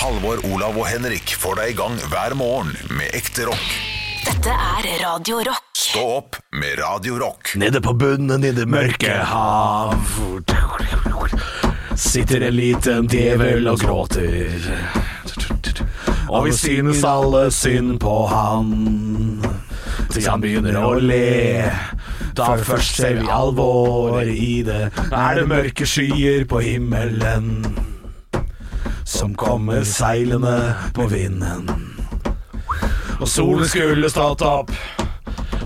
Halvor, Olav og Henrik får deg i gang hver morgen med ekte rock. Dette er Radio Rock. Stå opp med Radio Rock. Nede på bunnen i det mørke hav Sitter en liten djevel og gråter Og vi synes alle synd på han Til han begynner å le Da først ser vi alvor i det Er det mørke skyer på himmelen Som kommer seilende på vinden Og solen skulle stått opp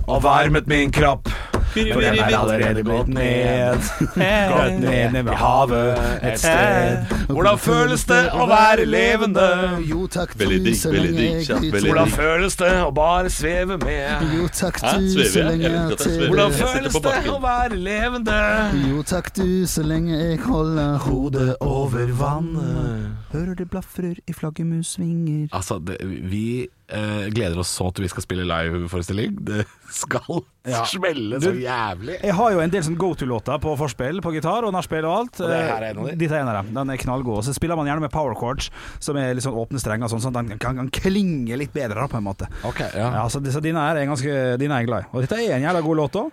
og varmet min kropp. For den er allerede gått ned. Gått ned ned ved havet et sted. Hvordan føles det å være levende? Jo takk, du, så lenge jeg Hvordan føles det å bare sveve med? Jo takk, du, så lenge Jeg svever. Hvordan føles det å være levende? Jo takk, du, så lenge jeg holder Hodet over vannet. Hører det blafrer i flaggermus svinger. Altså, det, vi eh, gleder oss så til vi skal spille liveforestilling. Det skal Ja. smelle så jævlig. Jeg har jo en del sånn go to-låter på forspill, på gitar og nachspiel og alt. Og det her er en av de? Dette er en av dem. Den er knallgod. Og så spiller man gjerne med power chords, som er litt sånn åpne strenger, sånn, sånn at den kan, kan klinge litt bedre, da, på en måte. Ok, ja. Ja, så, så dine er jeg ganske Dine er jeg glad i. Og dette er en jævla god låt òg.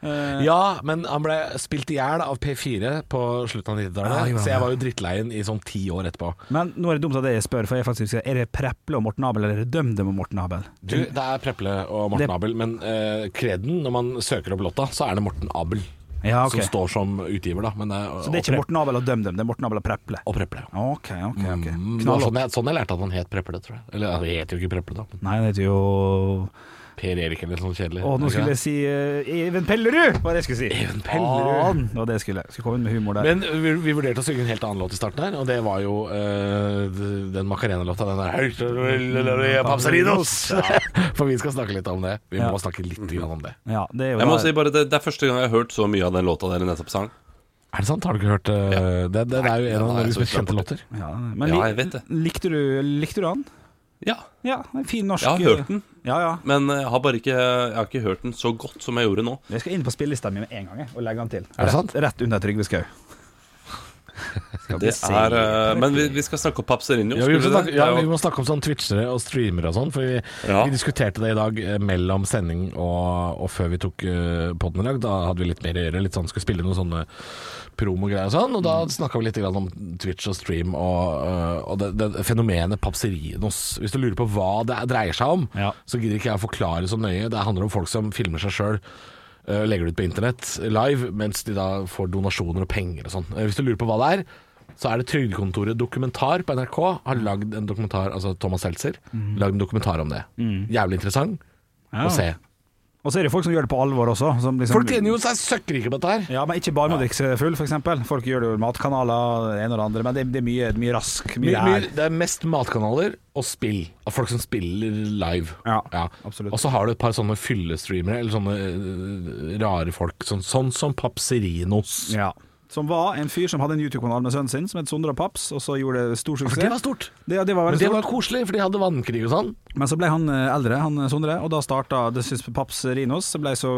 Ja, men han ble spilt i hjel av P4 på slutten av 90-tallet. Ja, gjorde han så jeg var jo drittleien i sånn ti år etterpå. Men nå er det dumt at jeg spør, for jeg faktisk Er det Preple og Morten Abel, eller er det DumDum og Morten Abel? Du, det er Preple og Morten Det- Abel, men uh, kreden, når man søker opp låta, så er det Morten Abel Ja, okay. som står som utgiver, da. Men det er, Så det er ikke Morten Abel og DumDum, det er Morten Abel og Preple? Og Preple. ja. Ok, ok, ok. Mm, sånn, jeg, sånn jeg lærte at han het Preple, tror jeg. Eller han heter jo ikke Preple, da. Nei, han heter jo per Erik eller sånn kjedelig. Å, nå skulle jeg si uh, Even Pellerud, var det jeg skulle si. Even Pellerud. Faen, Det skulle jeg skulle. Komme inn med humor der. Men vi, vi vurderte å synge en helt annen låt i starten her, og det var jo uh, den Macarena-låta. Den der Papsarinos! For vi skal snakke litt om det. Vi må Ja. snakke litt grann om det. ja, det er jo Jeg må si bare det, det er første gang jeg har hørt så mye av den låta dere nettopp sang. Er det sant? Har du ikke hørt eh, det? Det, det er jo en av de Norges mest kjente låter. ja, men Ja, jeg vet det. Likte du, likte du han? Ja, Ja, en fin norsk jeg har hørt den, Ja, ja. men jeg har bare ikke, jeg har ikke hørt den så godt som jeg gjorde nå. Jeg skal inn på spillelista mi med en gang jeg, og legge den til. Er det sant? Rett, rett under Trygve Skau. Det er, eh, men vi, vi skal snakke om Papserinho. Ja, vi, snakke, ja, vi må snakke om sånn twitchere og streamere og sånn. For vi, Ja. vi diskuterte det i dag eh, mellom sending og, og før vi tok uh, podden i dag. Da hadde vi litt mer å gjøre. Litt sånn, Skulle spille noen sånne promogreier og sånn. Og da snakka vi litt grann om Twitch og stream og, uh, og det, det fenomenet Papserinos. Hvis du lurer på hva det dreier seg om, Ja. så gidder ikke jeg å forklare så nøye. Det handler om folk som filmer seg sjøl. Legger det ut på internett live, mens de da får donasjoner og penger og sånn. Eh, Hvis du lurer på hva det er, så er det Trygdekontoret Dokumentar på NRK har lagd en dokumentar, altså Thomas Seltzer, lagd en dokumentar om det. Jævlig interessant Ja. å se. Og så er det folk som gjør det på alvor også. Som liksom, Folk tjener jo seg søkkrike på dette her. Ja, men ikke bare med å drikke seg full, f.eks. Folk gjør det jo matkanaler, det ene og det andre. Men det, det er mye, mye rask. Mye Mye, mye, det er mest matkanaler og spill. Av folk som spiller live. Ja, absolutt. Og så har du et par sånne fyllestreamere, eller sånne øh, rare folk, sånn, sånn som Papserinos. Ja. Som var en fyr som hadde en YouTube-kanal med sønnen sin, som het Sondre og Paps, og så gjorde det stor suksess. Det var stort. Det, det var Men det stort. var koselig, for de hadde vannkrig og sånn. Men så ble han eh, eldre, han eh, Sondre, og da starta det synes Paps Rinos ble så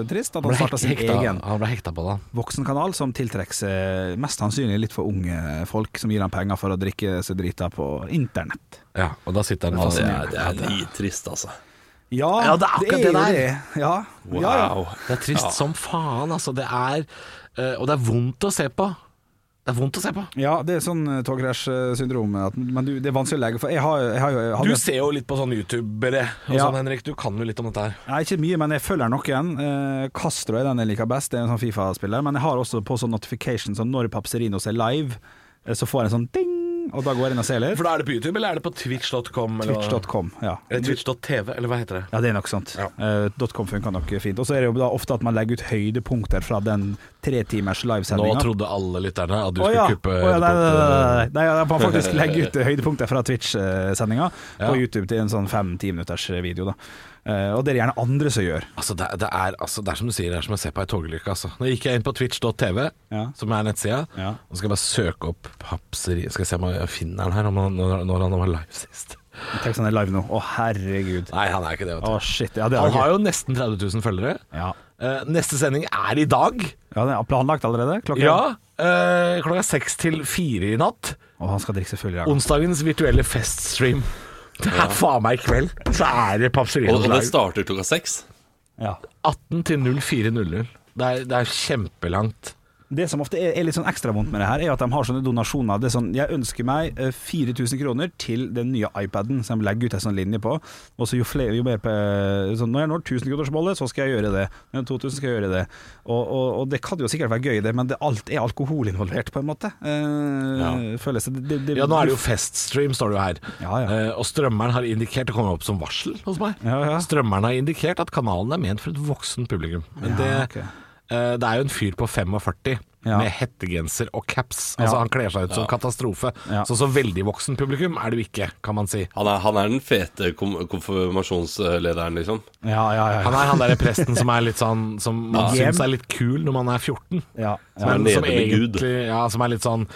eh, trist at Han han starta sin hekta, egen han ble hekta på det. voksenkanal som tiltrekker seg mest sannsynlig litt for unge folk som gir ham penger for å drikke seg drita på internett. Ja, og da sitter han Ja, og det er, det er litt trist, altså. Ja, Ja, det er akkurat det det der. Ja, ja, ja. Det er trist som faen, altså. Det er Og det er vondt å se på. Det er vondt å se på. ja, det er sånn uh, togkrasj-syndrom. Men du, det er vanskelig å legge For jeg har, jeg har jeg har Du ser jo litt på sånne youtubere og Ja. sånn, Henrik. Du kan jo litt om dette her. Nei, ikke mye, men jeg følger noen. Eh, Castro er den jeg liker best, det er en sånn Fifa-spiller. Men jeg har også på sånn notification, så når Papserinos er live, eh, så får jeg en sånn ding, og da går jeg inn og ser litt. For da er det på YouTube, eller er det på twitch.com? eller? Twitch.com, ja. Eller twitch.tv, eller hva heter det? Ja, det er nok sånt. Ja. Uh, .com funker nok fint. Og så er det jo da ofte at man legger ut høydepunkter fra den tre timers Nå trodde alle lytterne at du skulle ja. kuppe oh, ja, nei, nei, nei, nei, må faktisk legger ut høydepunkter fra Twitch-sendinga Ja. på YouTube til en sånn fem-ti minutters video. da Eh, Og det er det gjerne andre som gjør. Altså, det, det, er, altså, det er som du sier, det er som å se på ei togulykke. Altså. Nå gikk jeg inn på twitch.tv, Ja. som er nettsida, Ja. og skal jeg bare søke opp Papseri Skal jeg se om jeg finner den her, om han, når, han var live sist. Tenk sånn er live nå. Å, herregud. Nei, han er ikke det, vet Å, shit. Ja, det er Han har jo nesten 30 000 følgere. ja. Uh, neste sending er i dag. Ja, det er planlagt allerede? Klokka Ja, uh, klokka seks til fire i natt. Og han skal drikke selvfølgelig. Onsdagens virtuelle feststream. Det er faen meg i kveld. Så er det Og, Papserinos og det starter klokka seks. Ja. 18 til 04.00. Det er, det er kjempelangt. Det som ofte er, er litt sånn ekstra vondt med det her, er at de har sånne donasjoner. Det er sånn, jeg ønsker meg eh, 4000 kroner til den nye iPaden, som de legger ut en sånn linje på. Og så jo flere, jo mer på sånn, Når jeg når 1000 kroners målet, så skal jeg gjøre det. Når 2000 skal jeg gjøre det. Og, og, og det kan jo sikkert være gøy, det, men det, alt er alkohol involvert, på en måte. Eh, Føles det, det, det Ja, nå er det jo feststream, står det jo her. Ja, ja. Eh, og strømmeren har indikert Det kommer opp som varsel hos meg. Ja, ja. Strømmeren har indikert at kanalen er ment for et voksen publikum. Men det, Ja, ok. eh, det er jo en fyr på 45 Ja. med hettegenser og caps. Altså Ja. Han kler seg ut som katastrofe. Ja. Så så veldig voksen publikum er det jo ikke, kan man si. Han er, han er den fete konfirmasjonslederen, liksom. Ja, ja, ja. Han er han derre presten som er litt sånn Som man Ja. syns er litt kul når man er 14. ja, Som er Men nede som med Gud. egentlig Ja, som er litt sånn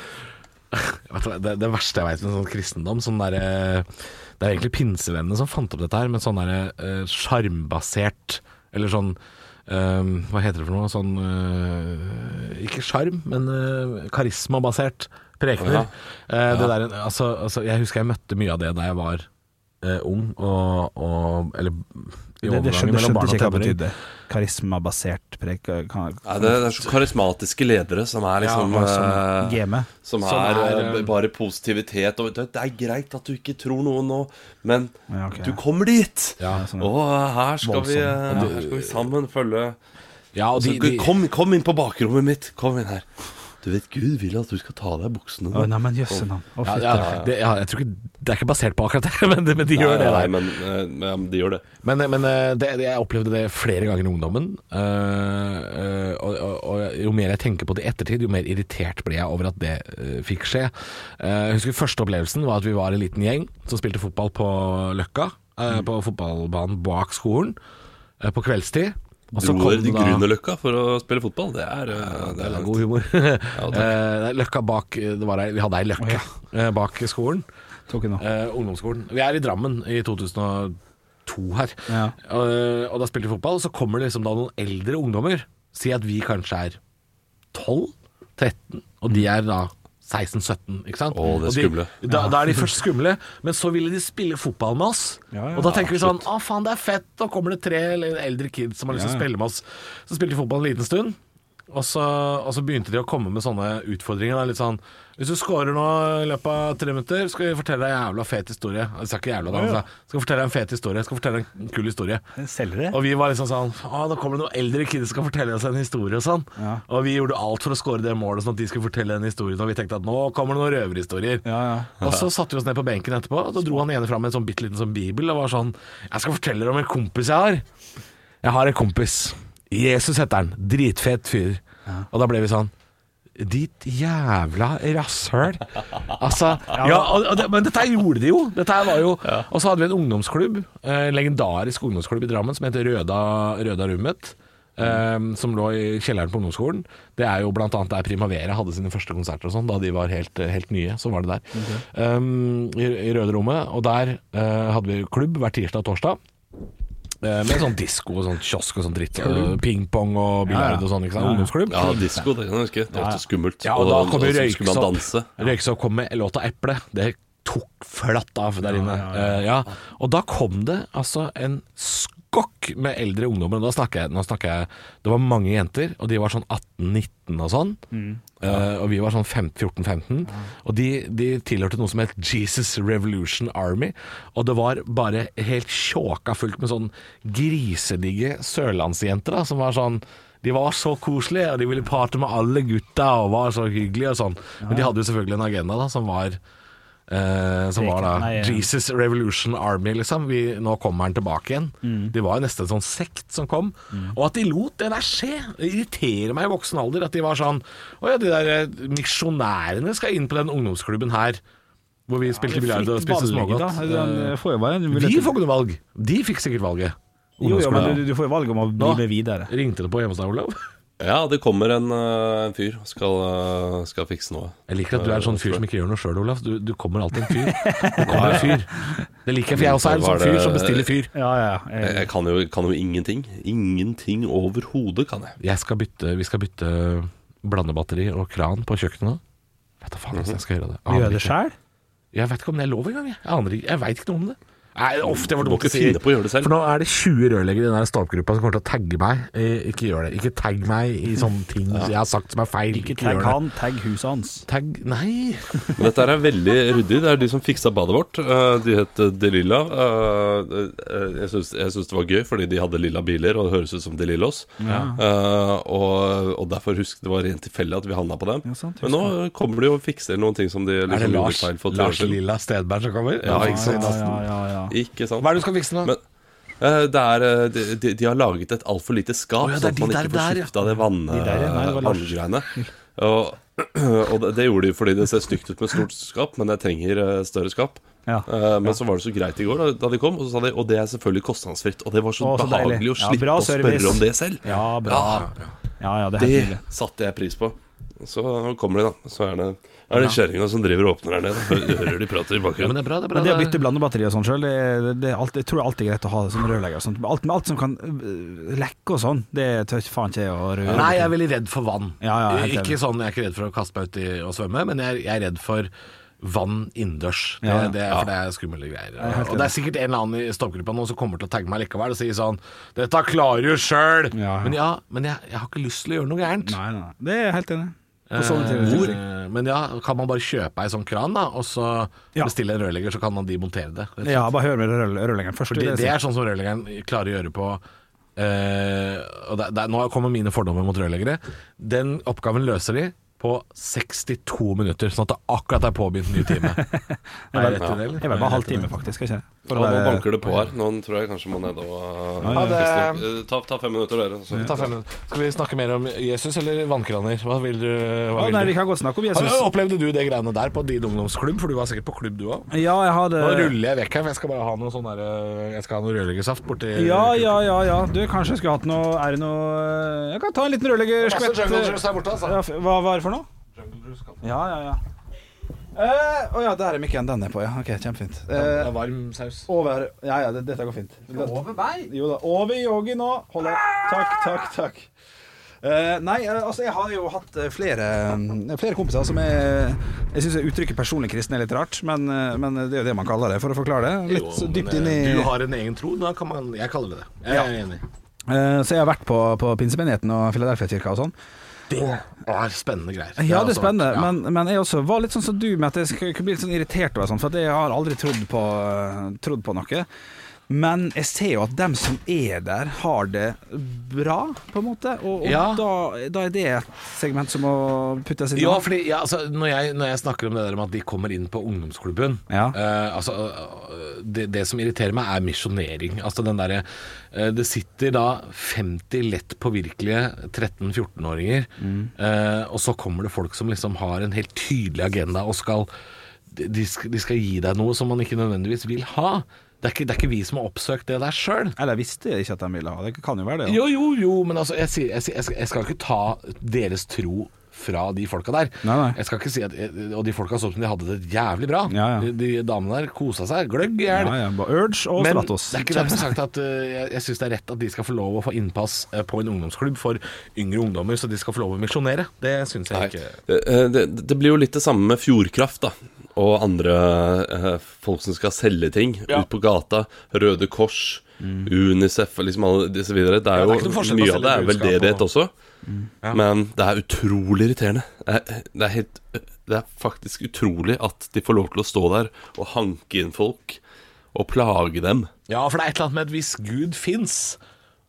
vet du, det, det verste jeg veit med sånn kristendom sånn derre Det er egentlig pinsevennene som fant opp dette her, men sånn derre eh, sjarmbasert Eller sånn eh, Hva heter det for noe? Sånn uh, Ikke sjarm, men uh, karismabasert prekener. Eh, det der, altså, altså, jeg husker jeg møtte mye av det da jeg var eh, ung, og, og Eller i Det, det skjønte, det skjønte ikke hva det tenåring. betydde. Karismabasert preg. Kan, Nei, det, det er så karismatiske ledere som er liksom Ja, som, Gamet. Som Som er, er, eh, bare positivitet. Og det, er greit at du ikke tror noe nå, men Ja, okay. du kommer dit! Ja, sånn, Og her skal, vi, eh, her skal vi sammen følge Ja, og de, de, kom, kom inn på bakrommet mitt. Kom inn her. Du vet Gud vil at du skal ta av deg buksene Å, nei, men jøsse navn. Å, ja, fytti. ja, det, ja, jeg tror ikke Det er ikke basert på akkurat det, men, de- men de gjør det. Nei, der. men, eh, men de gjør det. Men, men eh, det, det, jeg opplevde det flere ganger i ungdommen. eh, eh, og, og, og jo mer jeg tenker på det i ettertid, jo mer irritert ble jeg over at det eh, fikk skje. Eh, jeg husker første opplevelsen var at vi var en liten gjeng som spilte fotball på Løkka. eh, På fotballbanen bak skolen eh, på kveldstid. Dere til Grünerløkka for å spille fotball? Det er, eh, det det er god humor. Eh, løkka bak det var ei, Vi hadde ei løkke eh, bak skolen. Eh, ungdomsskolen. Vi er i Drammen i 2002 her. Ja. Og, og da spilte vi fotball, og så kommer det liksom da noen eldre ungdommer. Si at vi kanskje er 12-13, og de er da 16-17, ikke sant? Å, det er Og de- skumle. Da, da er de først skumle, men så ville de spille fotball med oss. Ja, ja. og da tenker vi sånn Å, faen, det er fett. Da kommer det tre eller eldre kids som har lyst til å spille med oss. Så spilte de fotball en liten stund. Og så, og så begynte de å komme med sånne utfordringer. Da, litt sånn Hvis du scorer nå i løpet av tre minutter, skal jeg fortelle deg en jævla fet historie. Jeg sa ikke jævla, da. Han sa skal fortelle deg en fet historie. Skal fortelle deg en kul historie. Og vi var liksom sånn Å, nå kommer det noen eldre kids som skal fortelle oss en historie og sånn. Ja. Og vi gjorde alt for å score det målet, sånn at de skulle fortelle den historien. Og vi tenkte at nå kommer det noen røverhistorier. Ja, ja. Og så satte vi oss ned på benken etterpå, og så dro han ene fram en sånn bitte liten sånn bibel og var sånn Jeg skal fortelle dere om en kompis jeg har. Jeg har en kompis. Jesus heter han. Dritfet fyr. Og da ble vi sånn Ditt jævla rasshøl. Altså Ja, og, og det, men dette gjorde de jo. Dette var jo Og så hadde vi en ungdomsklubb, en legendarisk ungdomsklubb i Drammen, som heter Røda, Røda Rummet. Um, som lå i kjelleren på ungdomsskolen. Det er jo annet der Primavera hadde sine første konserter og sånn, da de var helt, helt nye. Så var det der. Um, i, I Røde Rommet. Og der uh, hadde vi klubb hver tirsdag og torsdag. Eh, Med sånn disko og sånn kiosk og sånn dritt. Og pingpong og biljard og sånn. ikke sant? Ungdomsklubb. Ja, disko, det kan jeg huske. Det var ofte skummelt. Ja, og da kom Røyksopp. danse. Røyksopp kom med låta 'Eple'. Det tok flatt av der inne. Eh, ja. Og da kom det altså en skokk med eldre ungdommer. Da snakker jeg, nå snakker jeg Det var mange jenter, og de var sånn 18-19 og sånn. Eh, og vi var sånn 14-15. Og de, de tilhørte noe som het Jesus Revolution Army. Og det var bare helt tjåka fullt med sånn grisedigge sørlandsjenter da, som var sånn de var så koselige, og de ville parte med alle gutta og var så hyggelige og sånn. Men de hadde jo selvfølgelig en agenda da, som var eh, Som var da Jesus Revolution Army, liksom. Vi, nå kommer han tilbake igjen. De var jo nesten en sånn sekt som kom. Og at de lot det der skje, det irriterer meg i voksen alder. At de var sånn Å ja, de der eh, misjonærene skal inn på den ungdomsklubben her. Hvor vi spilte biljard og spiste smågodt. Eh, Vi får ikke noe valg. De fikk sikkert valget. Jo, jo, men du, du får jo valg om å bli med videre. Ringte det på hjemme hos deg, Olav? Ja, det kommer en, eh, en fyr og skal, eh, skal fikse noe. Jeg liker at du er en sånn fyr som ikke gjør noe sjøl, Olaf. Du, du kommer alltid en fyr. Det kommer en fyr. Det liker jeg, for jeg også er en sånn fyr som bestiller fyr. Ja, ja. Jeg, Jeg, kan, jo, kan jo ingenting. Ingenting overhodet kan jeg. Jeg skal bytte, vi skal bytte blandebatteri og kran på kjøkkenet nå. Vet da faen hvordan jeg skal gjøre det. Gjøre gjør det sjæl? Jeg vet ikke om det er lov engang. Jeg, jeg aner jeg veit ikke noe om det. Nei, ofte var Du det må dumt å ikke si. finne på å gjøre det selv. For nå er det 20 rørleggere i den stabgruppa som kommer til å tagge meg. Eh, Ikke gjør det. Ikke tagg meg i sånne ting jeg har sagt som er feil. Ikke Ikke tagg han, tagg huset hans. Tagg Nei. Dette er veldig ryddig. Det er de som fiksa badet vårt. Eh, De het Delilla De Lilla. Eh, eh, Jeg syns det var gøy, fordi de hadde lilla biler, og det høres ut som De Lillos. Eh, og, og derfor husk det var rent tilfeldig at vi handla på dem. Ja, sant, Men nå kommer de og fikser noen ting som de Er det liksom Lars, Lars. Lilla Stedberg som kommer? Ja, ikke sant? Ja, ja, ja, ja. Ikke sant? Hva er det du skal fikse nå? Men eh, det er, eh, de, de, de har laget et altfor lite skap, Å ja, det er sånn at man ikke får der, ja. skifta det vann, De der, ja. Nei, det var Lars. vanngreiene. Og, og det, det gjorde de fordi det ser stygt ut med stort skap, men jeg trenger eh, større skap. Ja. Eh, men så var det så greit i går da, da de kom, og så sa de Og det er selvfølgelig kostnadsfritt. Og det var så, Å, så deilig. behagelig å Ja, slippe bra å spørre om det selv. Ja, bra. Ja, Ja, ja, det er helt det satte jeg pris på. Så kommer de, da. Så er det, er det kjerringa som driver og åpner her nede. Hø- Hører de prater i Ja, men bakgrunnen. det er bra, det er bra. Men det å bytte blandebatteri og sånn sjøl, tror alltid- jeg tror det er greit å ha det som rørlegger. sånt. Alt, alt som kan øh, lekke og sånn, det tør faen ikke jeg å røre. Nei, jeg er veldig redd for vann. Ja, ja, helt ikke sånn, Jeg er ikke redd for å kaste meg uti og svømme, men jeg, jeg er redd for vann innendørs. Det, Ja, ja. det, for det er skumle greier. Ja, Og det er sikkert en eller annen i stoppgruppa nå som kommer til å tagge meg likevel og si sånn 'Dette klarer du sjøl!' Ja, ja. Men ja, men jeg, jeg har ikke lyst til å gjøre noe gærent. Nei, nei, nei. Det er jeg helt enig Eh, ting. men ja, kan man bare kjøpe ei sånn kran, da, og så Ja. bestille en rørlegger, så kan man demontere det? rett og slett. Ja, bare hør med rør- rørleggeren først. For det, det er sånn som rørleggeren klarer å gjøre på eh, og der, der, Nå kommer mine fordommer mot rørleggere. Den oppgaven løser de på 62 minutter, sånn at det akkurat er påbegynt ny time. Jeg det, vel bare halvtime, faktisk. Ikke? For Ja, nå banker det på her. Nå tror jeg kanskje må ned og Ja, det- Eh, ta, ta fem minutter, dere. Så. Ta fem minutter. Skal vi snakke mer om Jesus eller vannkraner? Hva vil du? Hva Ja, vil nei, du? vi kan godt snakke om Har- Jesus. Opplevde du det greiene der på din ungdomsklubb? For du var sikkert på klubb du òg. Ja, jeg hadde Nå ruller jeg vekk her, for jeg skal bare ha noe sånn der, eh, Jeg skal ha noe rødleggersaft borti Ja, ja, ja, ja. Du, kanskje jeg skulle hatt noe Er det noe Jeg kan ta en liten rødleggerskvett. Jungle altså. Hva var det for noe? Ja, ja, ja. Eh, Å ja, der er mikken. Den er på, ja. Ok, kjempefint. Det Eh, er varm saus. over Ja, ja, det, dette går fint. over meg? Jo da. Over yogi nå. Hold deg. Takk, takk, takk. Uh, nei, eh, altså jeg har jo hatt eh, flere, eh, flere kompiser som er Jeg syns uttrykket 'personlig kristen' er litt rart, men, eh, men det er jo det man kaller det, for å forklare det. Litt så dypt inn i Du har en egen tro, da kan man Jeg kaller det det. Jeg er enig. Eh, Så jeg har vært på, på Pinsemenigheten og Filadelfia-kirka og sånn. Det er spennende greier. Ja, det er altså- spennende, ja. men, men jeg også var litt sånn som du med at jeg kunne bli litt sånn irritert over sånt, for jeg har aldri trodd på, trodd på noe. Men jeg ser jo at dem som er der, har det bra, på en måte. Og, og Ja. da, da er det et segment som må puttes inn. Ja, fordi ja, altså, når, jeg, når jeg snakker om det der med at de kommer inn på ungdomsklubben Ja. eh, altså, eh, det, det som irriterer meg, er misjonering. Altså den derre eh, Det sitter da 50 lett påvirkelige 13-14-åringer, eh, og så kommer det folk som liksom har en helt tydelig agenda og skal de, de skal gi deg noe som man ikke nødvendigvis vil ha. Det er ikke, det er ikke vi som har oppsøkt det der sjøl. Eller visste ikke at de ville ha det. kan jo være det. Ja. Jo, jo, jo, men altså, jeg, sier, jeg, sier- jeg, skal, jeg skal ikke ta deres tro fra de folka der. Nei, nei. Jeg skal ikke si at Og de folka så ut som de hadde det jævlig bra. Ja, ja. De, de damene der kosa seg gløgg i hjel. Ja, ja, Urge og Men Stratos. det er ikke derfor sagt at uh, jeg, jeg syns det er rett at de skal få lov å få innpass uh, på en ungdomsklubb for yngre ungdommer, så de skal få lov å misjonere. Det syns Nei. ikke. Det, eh, det, det blir jo litt det samme med Fjordkraft, da. Og andre eh, folk som skal selge ting Ja. ut på gata. Røde Kors, Unicef liksom alle disse videre. Det er Ja, det er jo Mye av det er veldedighet og- også. Ja. Men det er utrolig irriterende. Det er, det, er helt, det er faktisk utrolig at de får lov til å stå der og hanke inn folk og plage dem. Ja, for det er et eller annet med at hvis Gud fins,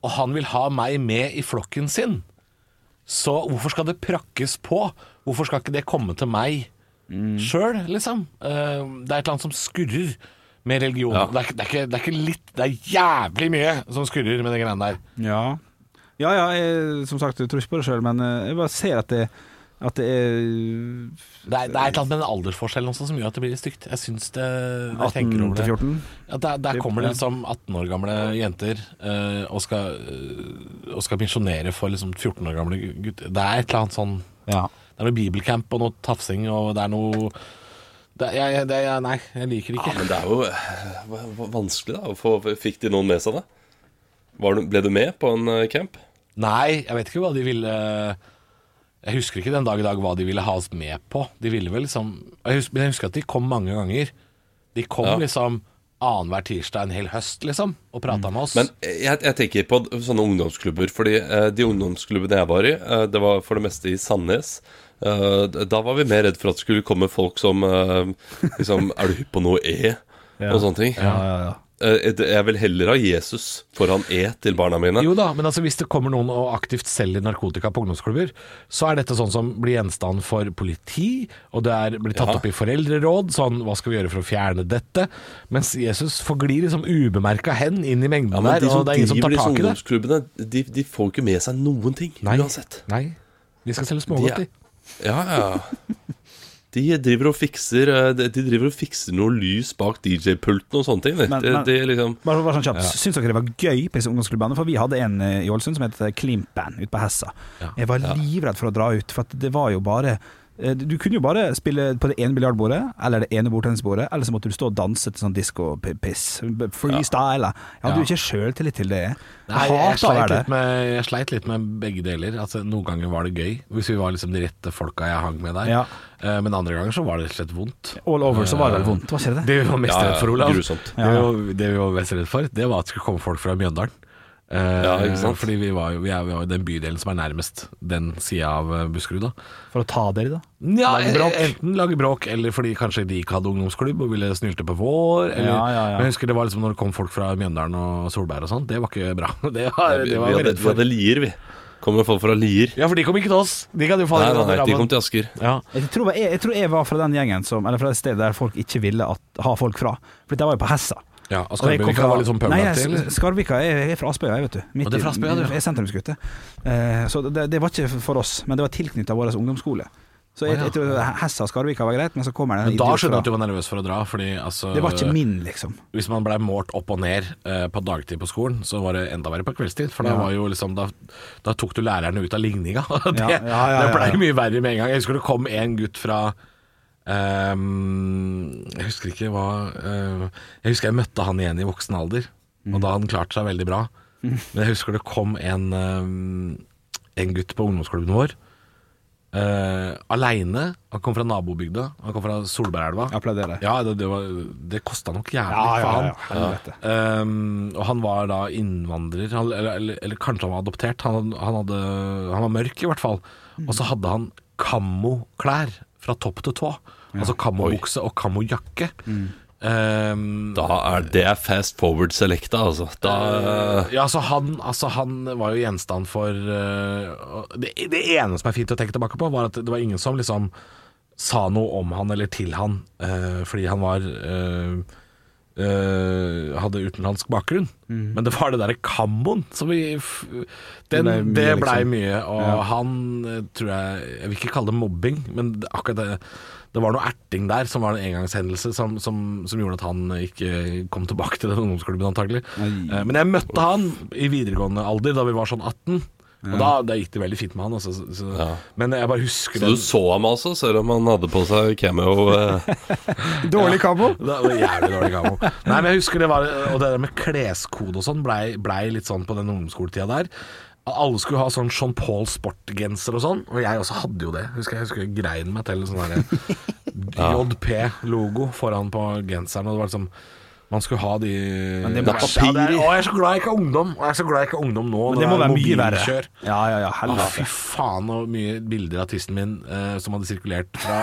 og han vil ha meg med i flokken sin, så hvorfor skal det prakkes på? Hvorfor skal ikke det komme til meg sjøl, liksom? Eh, det er et eller annet som skurrer med religion. Ja. Det, er, det, er ikke, det er ikke litt Det er jævlig mye som skurrer med de greiene der. Ja, ja, ja jeg, som sagt, jeg tror ikke på det sjøl, men eh, jeg bare ser at det At det er Det er, det er et eller annet med den aldersforskjellen også som gjør at det blir litt stygt. Jeg syns det jeg 18 tenker over til det. 14. Ja, der, der kommer det liksom 18 år gamle jenter eh, og skal, eh, og skal misjonere for liksom 14 år gamle gutter. Det er et eller annet sånn Ja. Det er noe bibelcamp og noe tafsing og det er noe det, jeg, det, jeg, Nei, jeg liker det ikke. Ja, men det er jo eh, vanskelig, da. få- Fikk de noen med seg da? Var du, ble du med på en eh, camp? Nei, jeg vet ikke hva de ville Jeg husker ikke den dag i dag hva de ville ha oss med på. De ville vel liksom jeg husker, Men jeg husker at de kom mange ganger. De kom Ja. liksom annenhver tirsdag en hel høst, liksom, og prata med oss. Men jeg, jeg tenker på sånne ungdomsklubber, fordi eh, de ungdomsklubbene jeg var i, eh, det var for det meste i Sandnes. Eh, da var vi mer redd for at det skulle komme folk som eh, liksom Er du hypp på noe E? Og sånne ting. Ja, ja, ja. Eh, jeg vil heller ha Jesus foran E til barna mine. Jo da, men altså hvis det kommer noen og aktivt selger narkotika på ungdomsklubber, så er dette sånn som blir gjenstand for politi, og det er, blir tatt Ja. opp i foreldreråd, sånn hva skal vi gjøre for å fjerne dette? Mens Jesus forglir liksom ubemerka hen inn i mengden Ja, der, de som og det er ingen som tar tak i det. ungdomsklubbene, de, de får ikke med seg noen ting Nei. uansett. Nei, de skal selge De smågodt, de. Ja, ja. De driver og fikser eh, De de driver og fikser noe lys bak DJ-pulten og sånne ting. de. Men- Det, men- det liksom Bare, bare sånn kjapt, Syns dere det var gøy på disse ungdomsklubbene? For vi hadde en eh, i Ålesund som het Klimp Band ute på Hessa. Ja. Jeg var livredd for å dra ut, for det var jo bare eh, Du kunne jo bare spille på det ene biljardbordet eller det ene bordtennisbordet, eller så måtte du stå og danse til sånn disko-piss. Freestyle. Jeg hadde Ja. jo ikke sjøltillit til det. Nei, jeg sleit, litt med, jeg sleit litt med begge deler. Altså, noen ganger var det gøy, hvis vi var liksom de rette folka jeg hang med der. Ja. Eh, men andre ganger så var det rett og slett vondt. All over så var det vel vondt, var ikke det det? Vi var mest redd for, Olav, ja, Det, vi var, det vi var mest redd for, det var at det skulle komme folk fra Mjøndalen. Eh, Ja, ikke sant? Fordi vi var jo vi er, jo den bydelen som er nærmest den sida av eh, Buskerud, da. For å ta dere, da? Ja, Lage bråk. Enten lage bråk, eller fordi kanskje de ikke hadde ungdomsklubb og ville snylte på vår. Eller, Ja, ja, ja. Men jeg husker det var liksom når det kom folk fra Mjøndalen og Solberg og sånn, det var ikke bra. Det var, det var vi, hadde, redd vi hadde Lier, vi. Kommer folk fra Lier? Ja, for de kom ikke til oss. De kan jo falle Nei, nei, nei, de kom til Asker. Ja. Jeg tror jeg, jeg tror jeg var fra den gjengen som Eller fra et sted der folk ikke ville at, ha folk fra. For jeg var jo på Hessa. Ja, og fra- var sånn Nei, jeg. Skarvika er, er fra Aspøya, jeg, vet du. Midt Og det er fra Aspøya, du, ja. Jeg er sentrumsgutte. Uh, så det, det var ikke for oss, men det var tilknytta vår ungdomsskole. Så jeg, ja. jeg tror Hessa og Skarvika var greit, men så kommer det en Men da skjønner du at du var nervøs for å dra, fordi altså Det var ikke min, liksom. Hvis man blei målt opp og ned eh, på dagtid på skolen, så var det enda verre på kveldstid. For da var jo liksom Da, da tok du lærerne ut av ligninga. det Ja, ja, ja, det blei ja, ja. mye verre med en gang. Jeg husker det kom en gutt fra ehm, Jeg husker ikke hva uh, Jeg husker jeg møtte han igjen i voksen alder, og da hadde han klart seg veldig bra. Men jeg husker det kom en, um, en gutt på ungdomsklubben vår. Uh, Aleine. Han kom fra nabobygda. Han kom fra Solbergelva. Applauderer. Ja, det, det, var, det kosta nok jævlig Ja, for ja, han. ja. Um, og han var da innvandrer, han, eller, eller, eller kanskje han var adoptert. Han, han, hadde, han var mørk, i hvert fall. Og så hadde han kammoklær fra topp til tå. Altså kammobukse og kammojakke. Mm. Um, Da er det fast forward selecta, altså. Da ja, altså han, altså han var jo gjenstand for uh, det, det ene som er fint å tenke tilbake på, var at det var ingen som liksom sa noe om han eller til han uh, fordi han var uh, uh, hadde utenlandsk bakgrunn. Men det var det derre kammoen som vi den, Mm. Det ble mye, Det blei liksom. mye, og Ja. han tror jeg Jeg vil ikke kalle det mobbing, men akkurat det det var noe erting der som var en engangshendelse som, som, som gjorde at han ikke kom tilbake til den ungdomsklubben antagelig. Nei. Men jeg møtte han i videregående alder da vi var sånn 18. Og da, da gikk det veldig fint med han. Altså, så, Ja. Men jeg bare husker Så du så ham altså, selv om han hadde på seg cameo? Eh, Dårlig kamo? Det var jævlig dårlig kamo. Nei, men jeg husker det var Og det der med kleskode og sånn blei ble litt sånn på den ungdomsskoletida der. Alle skulle ha sånn Jean Paul sportgenser og sånn, og jeg også hadde jo det. Husker jeg husker jeg grein meg til en sånn JP-logo foran på genseren, og det var liksom man skulle ha de Men det må Ja, det er, Å, jeg er så glad jeg ikke er ungdom! Og jeg er så glad jeg ikke er ungdom nå. Men det må være mye verre. Ja, ja, ja, Å, fy faen, og mye bilder av tissen min eh, som hadde sirkulert fra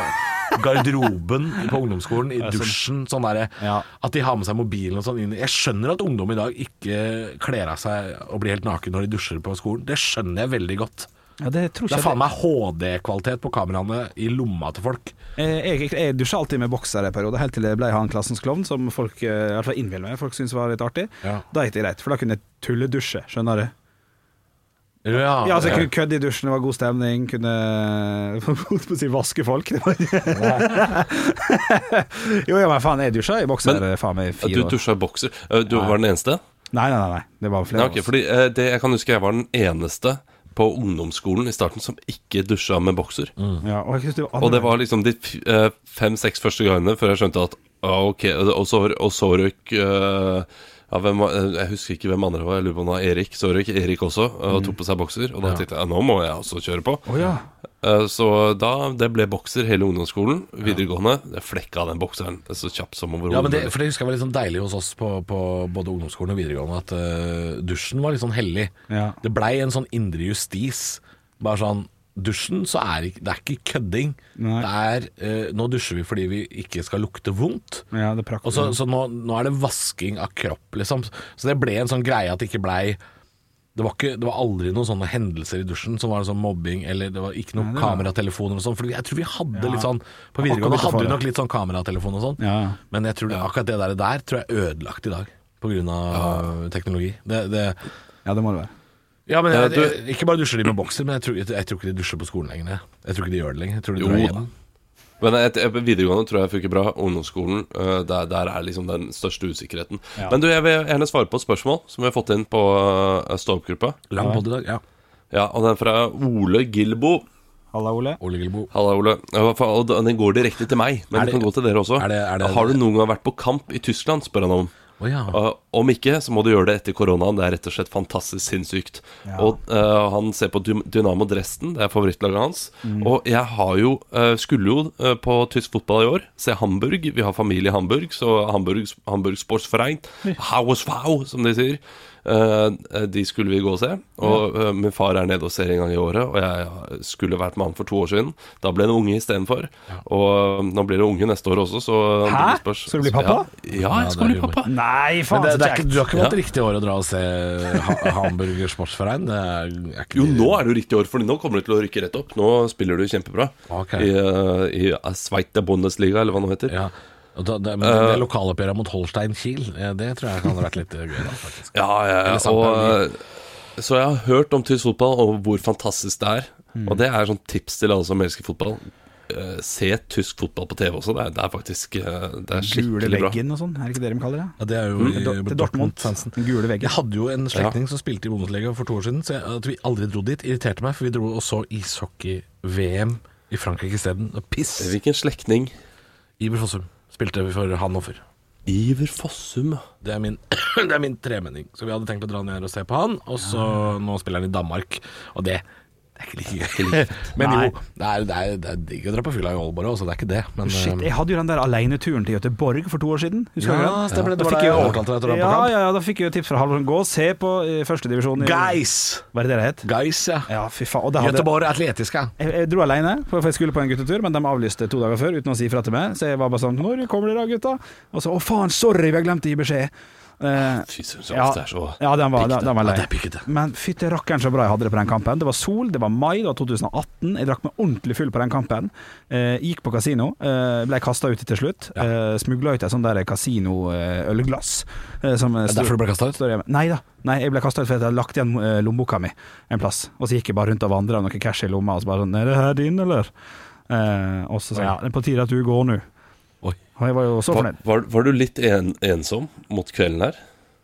garderoben på ungdomsskolen, i dusjen, sånn derre Ja. At de har med seg mobilen og sånn inn. Jeg skjønner at ungdom i dag ikke kler av seg og blir helt naken når de dusjer på skolen. Det skjønner jeg veldig godt. Ja, det tror Det er faen meg HD-kvalitet på kameraene i lomma til folk. Jeg, jeg, jeg dusja alltid med bokser en periode, helt til jeg ble han klassens klovn, som folk eh, i hvert fall innbiller meg folk syntes var litt artig. Ja. Da gikk det greit, for da kunne jeg tulledusje, skjønner du. Ja, Ja, altså, jeg kunne kødde i dusjen, det var god stemning. Kunne holdt på å si vaske folk. Det var- jo, ja, men faen, jeg dusja i bokser Men- faen meg i Du fire år. dusja i bokser. Eh, Du var den eneste? Nei, nei, nei, nei. Det var flere Ja, av oss. fordi eh, det, Jeg kan huske jeg var den eneste på ungdomsskolen i starten som ikke dusja med bokser. Ja, og, det var Og det var liksom de eh, fem-seks første gangene før jeg skjønte at ah, ok, og så, og så røk eh, ja, hvem, eh, Jeg husker ikke hvem andre var, jeg lurer på om det var Erik. Så Erik også Og og tok på seg bokser. Og da tenkte jeg nå må jeg også kjøre på. Oh, ja. Eh, Så da det ble bokser hele ungdomsskolen. Videregående. Jeg flekka den bokseren det er så kjapt som overhodet. Ja, men det, for det husker jeg var litt sånn deilig hos oss på, på både ungdomsskolen og videregående at uh, dusjen var litt sånn hellig. Ja. Det blei en sånn indre justis. Bare sånn Dusjen, så er det, det er ikke kødding. Nei. Det er eh, Nå dusjer vi fordi vi ikke skal lukte vondt. ja, det er Og så, så nå, nå er det vasking av kropp, liksom. Så det ble en sånn greie at det ikke blei det var, ikke, det var aldri noen sånne hendelser i dusjen som var sånn mobbing, eller det var ikke noen Nei, det var- kameratelefoner og sånn. For jeg tror vi hadde Ja. litt sånn På videregående hadde vi nok litt sånn kameratelefon og sånn. Ja. Men jeg tror det, akkurat det der, der tror jeg er ødelagt i dag pga. teknologi. Det, det, ja, det må det være. Ja, men jeg, du- jeg, Ikke bare dusjer de med bokser, men jeg tror, jeg, jeg tror ikke de dusjer på skolen lenger. Jeg, jeg tror ikke de gjør det lenger. Jeg tror de Jo drar hjem. Men et, et, videregående tror jeg funker bra. Ungdomsskolen, uh, der, der er liksom den største usikkerheten. Ja. Men du, jeg vil gjerne svare på et spørsmål som vi har fått inn på uh, stå-opp-gruppa. Lang podd i dag, ja. Ja, og den er fra Ole Gilbo. Halla, Ole. Ole Gilbo. Halla, Ole. Og den går direkte til meg, men det, den kan gå til dere også. er det- er det- Har du noen gang vært på kamp i Tyskland, spør han om. Å ja. Uh, om ikke, så må du gjøre det etter koronaen. Det er rett og slett fantastisk sinnssykt. Og uh, han ser på Dynamo Dresden, det er favorittlaget hans. Og jeg har jo, uh, skulle jo uh, på tysk fotball i år se Hamburg. Vi har familie i Hamburg, så Hamburg, Hamburg Sportsverein, Hausfau, som de sier. Uh, de skulle vi gå og se. Og uh, min far er nede og ser en gang i året. Og jeg skulle vært med han for to år siden. Da ble det unge istedenfor. Og uh, nå blir det unge neste år også, så Hæ? spørs- Skal du bli pappa? Ja, ja jeg skal bli pappa. Nei, Men faen, det, så det er ikke, du har ikke valgt riktig år å dra og se ha Hamburger Sportsverein? Det er, er ikke Jo, nå er det jo riktig år, for nå kommer du til å rykke rett opp. Nå spiller du kjempebra okay. i, uh, i Sveite Bundesliga, eller hva det heter. Ja, Ja. Og da, det, men det, det lokaloppgjøret mot Holstein Kiel, eh, det tror jeg kan ha vært litt gøy, da, faktisk. ja, ja, og, uh, Så jeg har hørt om tysk fotball, og hvor fantastisk det er. Og det er sånn tips til alle som elsker fotball. Se tysk fotball på TV også. Det er, det er faktisk Det er Gule skikkelig bra. veggen og sånn, er det ikke det de kaller det? Ja, det er jo mm. i til Dortmund. Dortmund-fansen. Gule veggen. Jeg hadde jo en slektning som spilte i Bundesliga for to år siden, så jeg, at vi aldri dro dit, irriterte meg, for vi dro og så ishockey-VM i Frankrike isteden. Og Piss! Hvilken slektning? Iber Fossum spilte vi for Hannover. Iver Fossum. Det er min, det er min tremenning. Så vi hadde tenkt å dra ned og se på han, og så nå spiller han i Danmark. Og det, det er ikke like gøy. Men jo, det er, det, er, det er digg å dra på fylla i Aalborg også, det er ikke det. Men, Shit, eh, jeg hadde jo den der aleneturen til Göteborg for to år siden. Husker Ja, du den? stemmer det. Det Da var da jeg overtalte deg til å dra på ja, kamp. Ja, ja, da fikk jeg jo tips fra Halvorsen. Gå og se på eh, førstedivisjon. Guys! Hva er det det het? Guys, ja. Ja, fy faen. Og det hadde, Göteborg Atletiske. jeg, jeg dro alene, for jeg skulle på en guttetur, men de avlyste to dager før uten å si fra til meg. Så jeg var bare sånn 'Når kommer dere da, gutta?' Og så 'Å, faen, sorry, vi har glemt å gi beskjed'. Eh, Fy søren, så ja, ofte er så ja, den var, den, den var Ja, det er pikkete. Men fytti rakkeren så bra jeg hadde det på den kampen. Det var sol, det var mai, det var 2018. Jeg drakk meg ordentlig full på den kampen. Eh, gikk på kasino, eh, ble kasta ut til slutt. Eh, Smugla ut et sånt kasino-ølglass. Eh, som Er derfor du ble kastet ut? Nei da. Nei, jeg ble kasta ut fordi jeg hadde lagt igjen lommeboka mi en plass. Og så gikk jeg bare rundt og vandra med noe cash i lomma, og så bare sånn 'Er det her din, eller?' Eh, og så sa jeg ja, det er på tide at du går nå. Oi. Og jeg var jo også var, fornøyd. var, var du litt en, ensom mot kvelden her?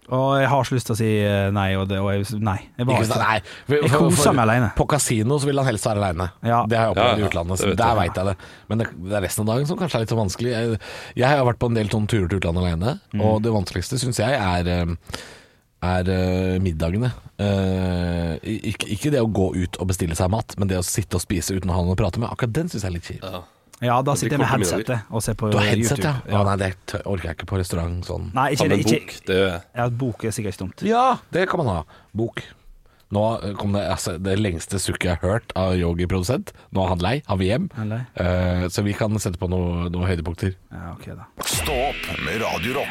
Og jeg har så lyst til å si eh, nei, og, det, og jeg, nei. Jeg var sant? Nei. for- Jeg for- meg alene. På kasino så vil han helst være aleine. Ja. Det har jeg opplevd Ja, ja, i utlandet. Så der veit jeg det. Men det, det er resten av dagen som kanskje er litt så vanskelig. Jeg, jeg har vært på en del sånne turer til utlandet alene, Mm. og det vanskeligste syns jeg er eh, er uh, middagene. Uh, ikke, ikke det å gå ut og bestille seg mat, men det å sitte og spise uten å ha noen å prate med. Akkurat den syns jeg er litt kjip. Ja, da sitter jeg med headsetet og ser på Du har headset, ja? YouTube. ja. Nei, det orker jeg ikke på restaurant sånn. Nei, ikke, ikke, bok. Det. Ja, bok er sikkert dumt. Ja, det kan man ha. Bok. Nå eh, kom det altså, det lengste sukket jeg har hørt av Yogi-produsent. Nå er han lei, han vil hjem. Eh, så vi kan sette på noe- noen høydepunkter. Ja, ok da. Stå opp med Radio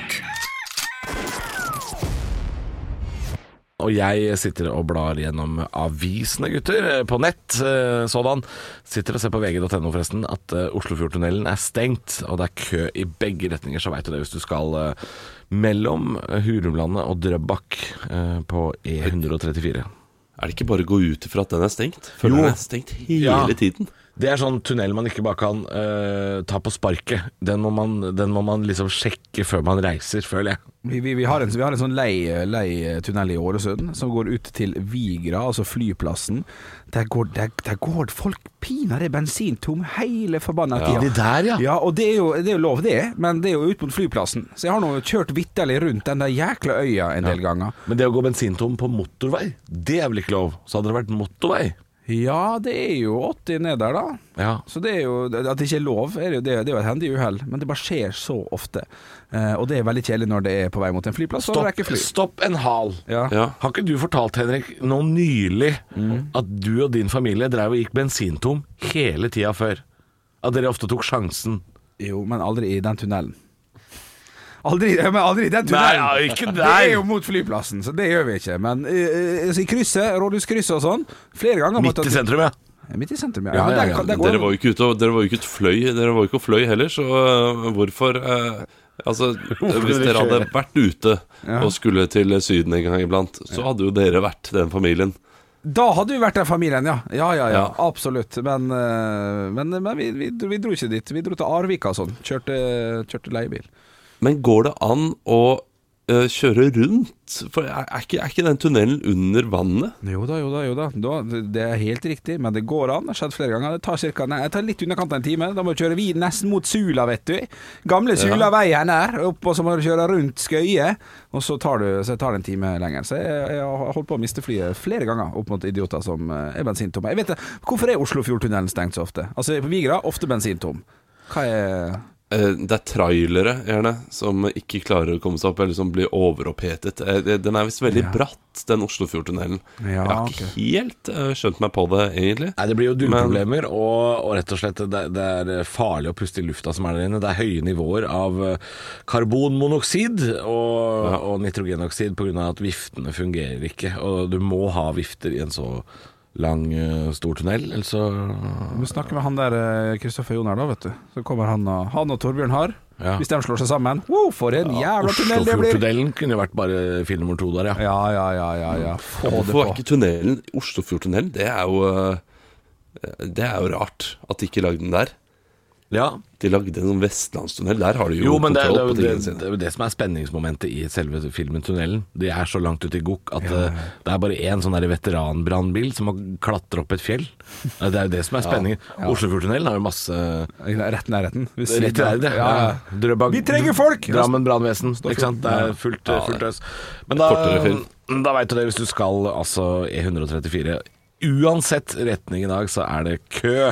Og jeg sitter og blar gjennom avisene, gutter, eh, på nett. eh, Sådan. Sitter og ser på vg.no, forresten, at eh, Oslofjordtunnelen er stengt. Og det er kø i begge retninger, så veit du det hvis du skal mellom Hurumlandet og Drøbak på E134. Er det ikke bare å gå ut ifra at den er stengt? For den er stengt hele Ja. tiden. Det er sånn tunnel man ikke bare kan uh, ta på sparket. Den må, man, den må man liksom sjekke før man reiser, føler jeg. Vi, vi, vi, har en, vi har en sånn lei, lei tunnel i Ålesund som går ut til Vigra, altså flyplassen. Der går, der, der går folk pinadø bensintom hele forbanna tida. Inni der, ja. Ja, og det er, jo, det er jo lov det, men det er jo ut mot flyplassen. Så jeg har nå kjørt vitterlig rundt den der jækla øya en del ganger. Men det å gå bensintom på motorvei, det er vel ikke lov? Så hadde det vært motorvei. Ja, det er jo 80 ned der, da. Ja. Så det er jo, At det ikke er lov, er jo, det, det er jo et hendig uhell, men det bare skjer så ofte. Eh, og det er veldig kjedelig når det er på vei mot en flyplass, Stopp, fly. stopp en hal. Ja. Ja. Har ikke du fortalt, Henrik, nå nylig at du og din familie drev og gikk bensintom hele tida før? At dere ofte tok sjansen? Jo, men aldri i den tunnelen. Aldri, men aldri den tunnelen! Nei, ja, ikke Det er jo mot flyplassen, så det gjør vi ikke. Men uh, i krysset, rådhuskrysset og sånn, flere ganger Midt i sentrum, ja. Midt i sentrum, ja. Ja, ja, der, der Dere var jo ikke ute og Dere var jo ikke ut fløy Dere var jo ikke og fløy heller, så uh, hvorfor uh, Altså, hvis dere hadde vært ute Ja. og skulle til Syden en gang iblant, så hadde jo dere vært den familien. Da hadde vi vært den familien, ja. Ja, ja, ja. Ja. Absolutt. Men, men, men vi, vi, vi dro ikke dit. Vi dro til Arvika og sånn. Kjørte, kjørte leiebil. Men går det an å uh, kjøre rundt? For er, er, ikke, er ikke den tunnelen under vannet? Jo da, jo da, jo da. Det er helt riktig, men det går an. Det har skjedd flere ganger. Det tar, cirka, nei, det tar litt underkant av en time. Da må du kjøre vid nesten mot Sula, vet du. Gamle Sulaveien her, opp, og så må du kjøre rundt Skøye. Og så tar, du, så tar det en time lenger. Så jeg, jeg har holdt på å miste flyet flere ganger opp mot idioter som eh, er bensintomme. Jeg vet det. Hvorfor er Oslofjordtunnelen stengt så ofte? Altså På Vigra ofte bensintom. Hva er Det er trailere, gjerne, som ikke klarer å komme seg opp, eller som blir overopphetet. Eh, Den er visst veldig Ja. bratt, den Oslofjordtunnelen. Ja, Jeg har ikke ikke helt eh, skjønt meg på det, egentlig. Nei, Det blir jo Men- dueproblemer, og, og rett og slett det, det er farlig å puste i lufta som er der inne. Det er høye nivåer av eh, karbonmonoksid og, og nitrogenoksid pga. at viftene fungerer ikke. Og du må ha vifter i en så lang, eh, stor tunnel, Eller så Vi snakker med han der Kristoffer Joner, da, vet du. Så kommer han og, han og Torbjørn har. Ja. Hvis de slår seg sammen. Wow, for en jævla tunnel det blir! Oslofjordtunnelen kunne jo vært bare film nummer to der, ja. Ja, ja, ja, ja, ja. Få det på. ikke tunnelen Oslofjordtunnelen? Det er jo øh, Det er jo rart at de ikke lagde den der. Ja. De lagde en sånn vestlandstunnel. Der har de jo, Jo, men det, er- det, på jo det, tingene sine. det er jo det som er spenningsmomentet i selve filmen 'Tunnelen'. De er så langt ute i gokk at eh, det er bare én sånn veteranbrannbil som må klatre opp et fjell. Det er jo det som er spenningen. Oslofjordtunnelen har jo masse Rett nærheten. Ved Rett det. Ja, ja. Drøbak- Vi trenger folk! Drammen brannvesen. Ikke sant. Det er fullt, fullt øs. Men da, da veit du det, hvis du skal altså E134 Uansett retning i dag, så er det kø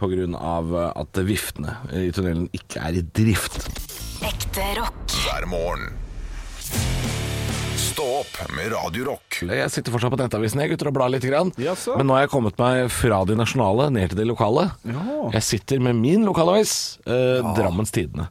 på grunn av at viftene i tunnelen ikke er i drift. Ekte rock. hver morgen. Stå opp med Radio Rock. Jeg sitter fortsatt på Nettavisen jeg, gutter, og blar litt. Grann. Jaså? Men nå har jeg kommet meg fra de nasjonale ned til de lokale. Ja. Jeg sitter med min lokalavis, eh, Drammens Tidende.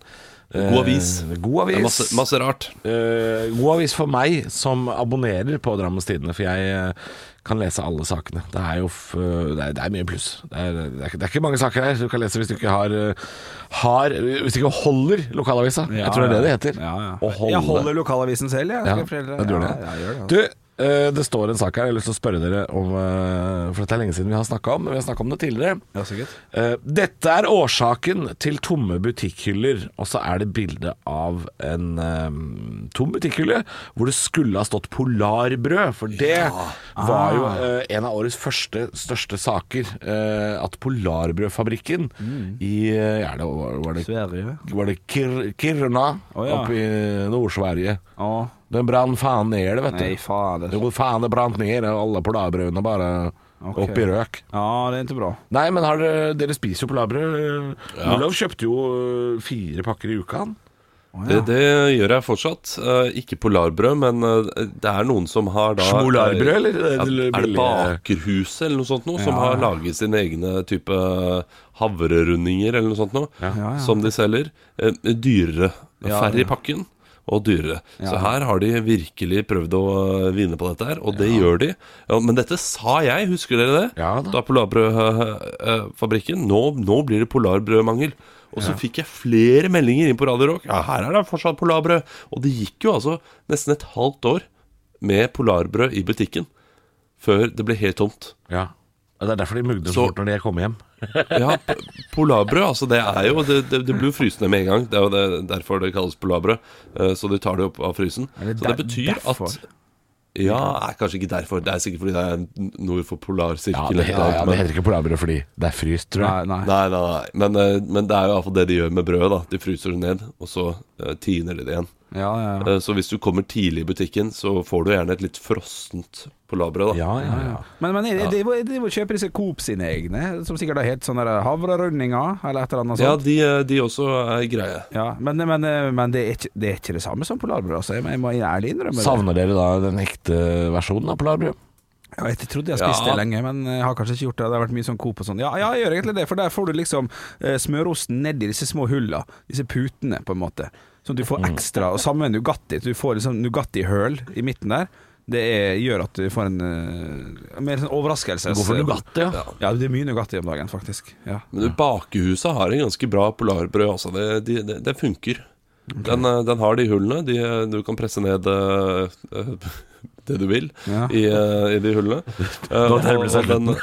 Eh, God avis. God Det avis. masse, masse rart. Eh, god avis for meg som abonnerer på Drammens Tidende, for jeg eh, kan lese alle sakene. Det er jo f det, er, det er mye pluss. Det er, det, er, ikke- det er ikke mange saker her du kan lese hvis du ikke har, eh, har Hvis du ikke holder lokalavisa. jeg tror det er det det heter. Ja, ja. Å holde. Jeg holder lokalavisen selv, jeg. Ja, jeg, jeg jeg tror Ja, det. ja, jeg gjør det, altså. Du, eh, det står en sak her jeg har lyst til å spørre dere om, eh, for dette er lenge siden vi har snakka om, men vi har snakka om det tidligere. Ja, sikkert. Eh, Dette er årsaken til tomme butikkhyller, og så er det bilde av en eh, tom butikkhylle hvor det skulle ha stått Polarbrød, for det var jo uh, en av årets første største saker. Uh, at Polarbrødfabrikken i eh, ja, det var, var det, Sverige. var det Kir Kiruna oh, ja. oppe i Nord-Sverige. Ja. Den brann faen ned, det, vet du. Nei, fader. Jo, faen, det brant ned, alle polarbrødene bare okay. opp i røk. Ja, det er ikke bra. Nei, men har dere, dere spiser jo polarbrød. Olav kjøpte jo øh, fire pakker i uka, han. Det, det gjør jeg fortsatt. Uh, ikke polarbrød, men uh, det er noen som har da Smolarbrød, eller? Ja, er det Bakerhuset eller noe sånt noe, som har laget sine egne type havrerundinger eller noe sånt noe, Ja, ja. som de selger. Uh, dyrere. Ja, Færre i pakken. Og dyrere. Så her har de virkelig prøvd å eh, vinne på dette her, og det gjør de. Ja, men dette sa jeg, husker dere det? Ja da. Da Polarbrødfabrikken. Nå, nå blir det polarbrødmangel. Og så fikk jeg flere meldinger inn på Radio Rock. Ja, her er det fortsatt polarbrød. Og det gikk jo altså nesten et halvt år med polarbrød i butikken. før det ble helt tomt. Ja. Det er derfor de mugner så fort når de kommer hjem. Ja, polarbrød, altså det er jo Det, det, det blir jo frysende med en gang. Det er jo det, derfor det kalles polarbrød. Eh, Så du tar det opp av frysen. Er det Så det betyr derfor? at Ja, er kanskje ikke derfor. Det er sikkert fordi det er nord for Ja, polarsirkel. det, ja, ja, det heter ikke polarbrød fordi det er fryst, tror jeg. Nei, nei. Nei, nei. Men, eh, men det er jo iallfall det de gjør med brødet. da De fryser det ned, og så eh, tiner de det igjen. Ja, ja, ja. Eh, Så hvis du kommer tidlig i butikken, så får du gjerne et litt frossent polarbrød. da Ja, ja, ja. Men, men de, det, de, det, det disse Coop sine egne, som sikkert har hett sånne havrerundinger, eller et eller annet Ja, de, eh, de også er greie. Ja, men, men, men det, er ikke, det er ikke det samme som polarbrød, altså. Jeg må, ærlig innrømme. Savner dere da den ekte versjonen av polarbrød? Ja, jeg trodde jeg spiste Ja. det lenge, men jeg har kanskje ikke gjort det. Det har vært mye sånn Coop og sånn. Ja, ja, jeg gjør egentlig det, for der får du liksom eh, smørosten i disse små hulla, disse putene, på en måte. Sånn at du får ekstra, og samme med Nugatti. Du får liksom Nugatti-høl i midten der. Det er, gjør at du får en uh, mer sånn overraskelse. Går for Nugatti, ja. Ja, det er mye Nugatti om dagen, faktisk. Ja. Men du, bakehuset har en ganske bra polarbrød. Altså. Det, de, det, det funker. Den, eh, den har de hullene. De, du kan presse ned eh, det du vil Ja. i, uh, i de hullene. Eh, og, og den,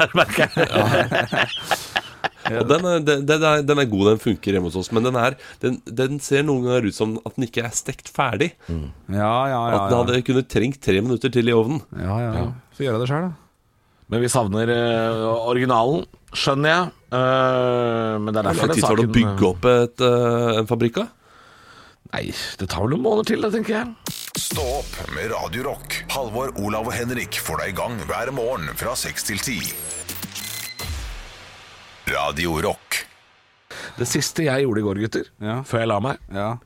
og den, er- den, den, er, den er god, den funker hjemme hos oss. Men den, er, den, den ser noen ganger ut som at den ikke er stekt ferdig. Ja, ja, ja. At den hadde kunnet trengt tre minutter til i ovnen. ja, ja. ja. Så gjør jeg det sjøl, da. Men vi savner eh, originalen, skjønner jeg. Eh, men det er Hvor derfor lang den tid tar det å saken bygge opp et, eh, en fabrikk? da? Nei, det tar vel noen måneder til, det, tenker jeg. Stå opp med Radio Rock. Halvor, Olav og Henrik får deg i gang hver morgen fra 6 til 10. Radio Rock. Det siste jeg gjorde i går, gutter, Ja. før jeg la meg, Ja.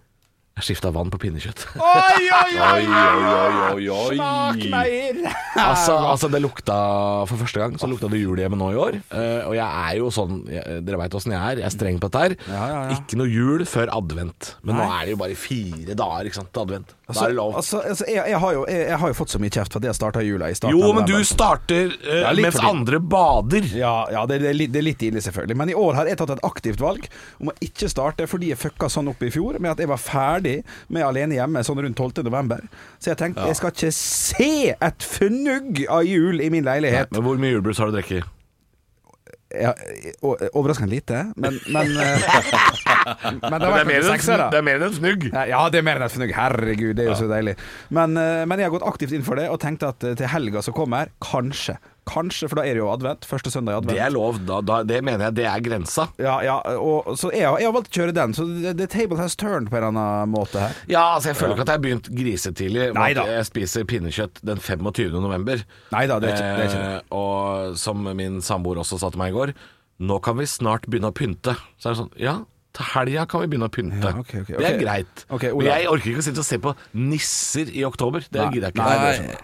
jeg skifta vann på pinnekjøtt. Oi, oi, Oi, oi, oi, oi, Smak meg inn! altså, altså, det lukta For første gang så lukta det jul hjemme nå i år. Eh, og jeg er jo sånn jeg, Dere veit åssen jeg er. Jeg er streng på dette her. Ja, ja, ja. Ikke noe jul før advent. Men nå er det jo bare fire dager ikke sant, til advent. Altså, altså, altså jeg, jeg, har jo, jeg, jeg har jo fått så mye kjeft for at jeg starta jula i starten jo, men du starter uh, mens fordi... andre bader. Ja, ja det, det, er litt, det er litt ille, selvfølgelig. Men i år har jeg tatt et aktivt valg om å ikke starte fordi jeg fucka sånn opp i fjor med at jeg var ferdig med Alene hjemme sånn rundt 12. november. Så jeg tenkte jeg skal ikke se et fnugg av jul i min leilighet. Men hvor mye julebrus har du drukket? Ja, overraskende lite, men Men, eh, men det, det, er sekser, da. mer enn en fnugg. Ja, Ja, det er mer enn en fnugg. Herregud, det er jo så deilig. Men, eh, men jeg har gått aktivt inn for det, og tenkte at eh, til helga som kommer, kanskje. Kanskje, for da er det jo advent. Første søndag i advent. Det er lov. Da, da, det mener jeg det er grensa. Ja, ja, og, så jeg, jeg har valgt å kjøre den. Så the, table has turned på en eller annen måte her. Ja, altså Jeg føler ikke at jeg har begynt grisetidlig. Nei da. Jeg spiser pinnekjøtt den 25. november. Nei da, det er ikke- det er ikke det. Eh, og som min samboer også sa til meg i går, nå kan vi snart begynne å pynte. Så er det sånn, ja, til helga kan vi begynne å pynte. Ja, okay, okay, okay. Det er greit. Men jeg orker ikke å sitte og se på nisser i oktober. Det gidder jeg ikke. nei,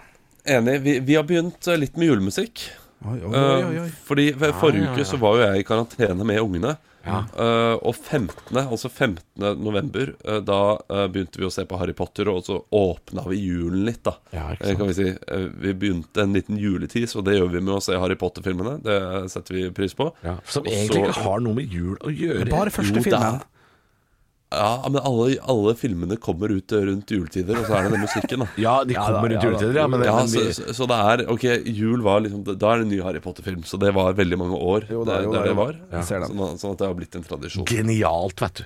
enig. Vi, vi har begynt eh, litt med julemusikk. Oi, oi, oi, oi, oi. Eh, Fordi forrige uke så var jo jeg i karantene med ungene. Ja. Eh, og 15., altså 15. november, eh, da eh, begynte vi å se på Harry Potter, og så åpna vi julen litt, da. Ja, Eh, kan vi si. Eh, vi begynte en liten juletis, og det gjør vi med å se Harry Potter-filmene. Det setter vi pris på. Ja, som Også, egentlig ikke har noe med jul å gjøre. Bare første filmen. Ja, men alle, alle filmene kommer ut eh, rundt juletider, og så er det den musikken, da. Ja, de Ja kommer da, rundt ja da. juletider, ja. Men, Ja, men så, så, så det er Ok, jul var liksom Da er det en ny Harry Potter-film, så det var veldig mange år Jo det, der, jo der det var. Ja. Sånn, sånn at det har blitt en tradisjon. genialt, vet du.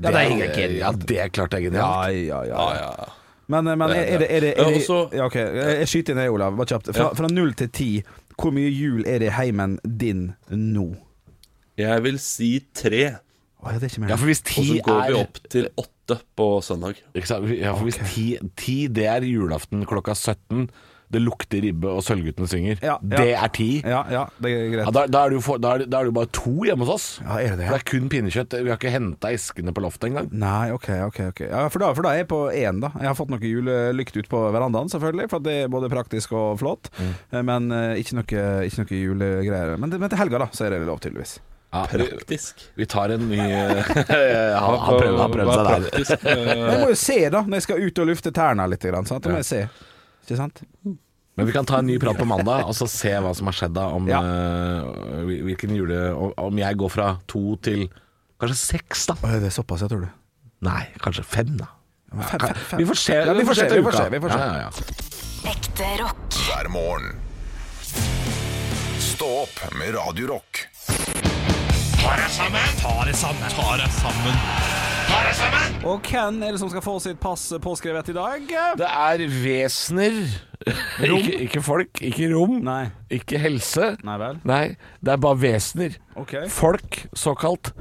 Ja, det er genialt. Ja, det er klart det er genialt. ja, ja. Ja, ja. Men, eh, men Det er, det, er det, er det, Ja, er det ja, ok, Jeg skyter inn det, Olav. Bare kjapt. Fra, Ja. fra null til ti, hvor mye jul er det i heimen din nå? Jeg vil si tre, Å, ja, det er ikke mer. Ja, for hvis og så går er vi opp til åtte på søndag. Ikke sant? Ja, for hvis ti, ti det er julaften klokka 17, det lukter ribbe og Sølvguttene synger, Ja, ja. det er ti. Ja, ja, det er greit. Ja, da, da, er det jo for, da, er det, da er det jo bare to hjemme hos oss. Ja, er det det? For det er kun pinnekjøtt. Vi har ikke henta eskene på loftet engang. Nei, ok, ok, ok ja, for, da, for da er jeg på én, da. Jeg har fått noe julelykt ut på verandaen, selvfølgelig, for det er både praktisk og flott. Mm. Men uh, ikke, noe, ikke noe julegreier. Men, men til helga, da, så er det lov, tydeligvis. Ja, Praktisk. vi tar en ny Han har prøvd, han har prøvd seg er der. Jeg Eh, må jo se, da, når jeg skal ut og lufte tærne litt. Grann, sant? Da må jeg se. Ikke sant? Men vi kan ta en ny prat på mandag og så se hva som har skjedd da. Om, Ja. uh, hvilken jule om- jeg går fra to til kanskje seks, da. Det er såpass, jeg tror du. Nei, kanskje fem, da. Fem, fem, fem. Vi får se. Ja, vi får se, vi får uka. se, vi får se. Ja, ja, ja. Ekte rock. hver morgen. Stå opp med Radio sammen! Og hvem er det som skal få sitt pass påskrevet i dag? Det er vesener. ikke, ikke folk, ikke rom, Nei. ikke helse. Nei vel? Nei, det er bare vesener. Okay. Folk, såkalt,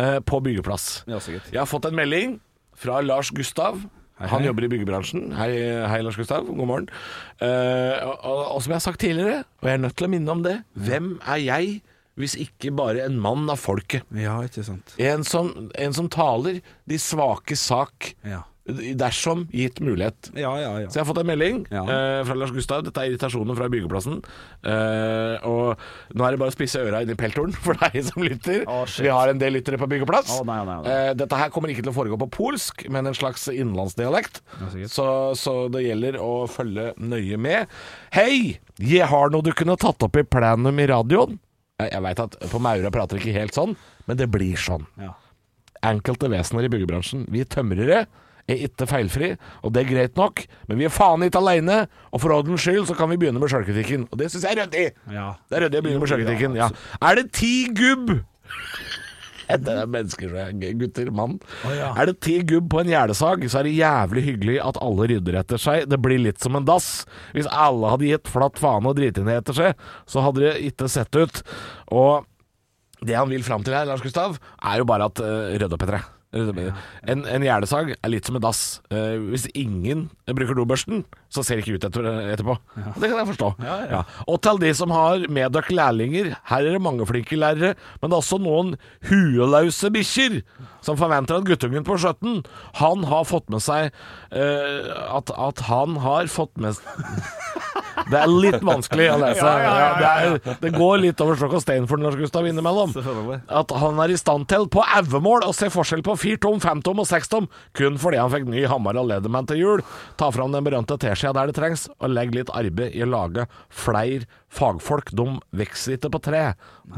eh, på byggeplass. Ja. Jeg har fått en melding fra Lars Gustav. Hei, Han jobber i byggebransjen. Hei, hei Lars Gustav. God morgen. Eh, og, og, og som jeg har sagt tidligere, og jeg er nødt til å minne om det Hvem er jeg hvis ikke bare en mann av folket? Ja, ikke sant. En som, en som taler de svake sak Ja. dersom gitt mulighet. Ja, ja, ja. Så jeg har fått en melding eh, fra Lars Gustav. Dette er irritasjonen fra byggeplassen. Eh, og nå er det bare å spisse øra inn i peltoren for deg som lytter. Oh. Vi har en del lyttere på byggeplass. Oh, nei, nei, nei. Eh, dette her kommer ikke til å foregå på polsk, men en slags innenlandsdialekt. Så, så det gjelder å følge nøye med. Hei! Jeg har noe du kunne tatt opp i plenum i radioen. Jeg, jeg veit at på Maura prater ikke helt sånn, men det blir sånn Ja. enkelte vesener i byggebransjen. Vi tømrere er ikke feilfri, og det er greit nok, men vi er faen ikke aleine, og for ordens skyld så kan vi begynne med sjølkritikken. Og det syns jeg er ryddig. Ja. Det er ryddig å begynne med sjølkritikken. Ja. Er det ti gubb Det er mennesker, gutter, mann. Oh, ja. Er det ti gubb på en gjerdesag, så er det jævlig hyggelig at alle rydder etter seg. Det blir litt som en dass. Hvis alle hadde gitt flatt faen og driti ned etter seg, så hadde det ikke sett ut. Og det han vil fram til her, Lars Gustav, er jo bare at uh, opp etter det. En, en gjerdesag er litt som en dass. Uh, hvis ingen bruker dobørsten, så ser det ikke ut etter, etterpå. Det kan jeg forstå. Ja. Og til de som har med dere lærlinger, her er det mange flinke lærere, men det er også noen hueløse bikkjer som forventer at guttungen på 17, han har fått med seg uh, at, at han har fått med Det er litt vanskelig å lese. Ja, det, er, det går litt over stokk og stein for Lars Gustav innimellom. At han er i stand til, på auemål, å se forskjell på firtom, femtom og sekstom, kun fordi han fikk ny hammer og Leatherman til jul. Ta fram den berømte teskjea der det trengs, og legg litt arbeid i å lage flere fagfolk. De vokser ikke på tre.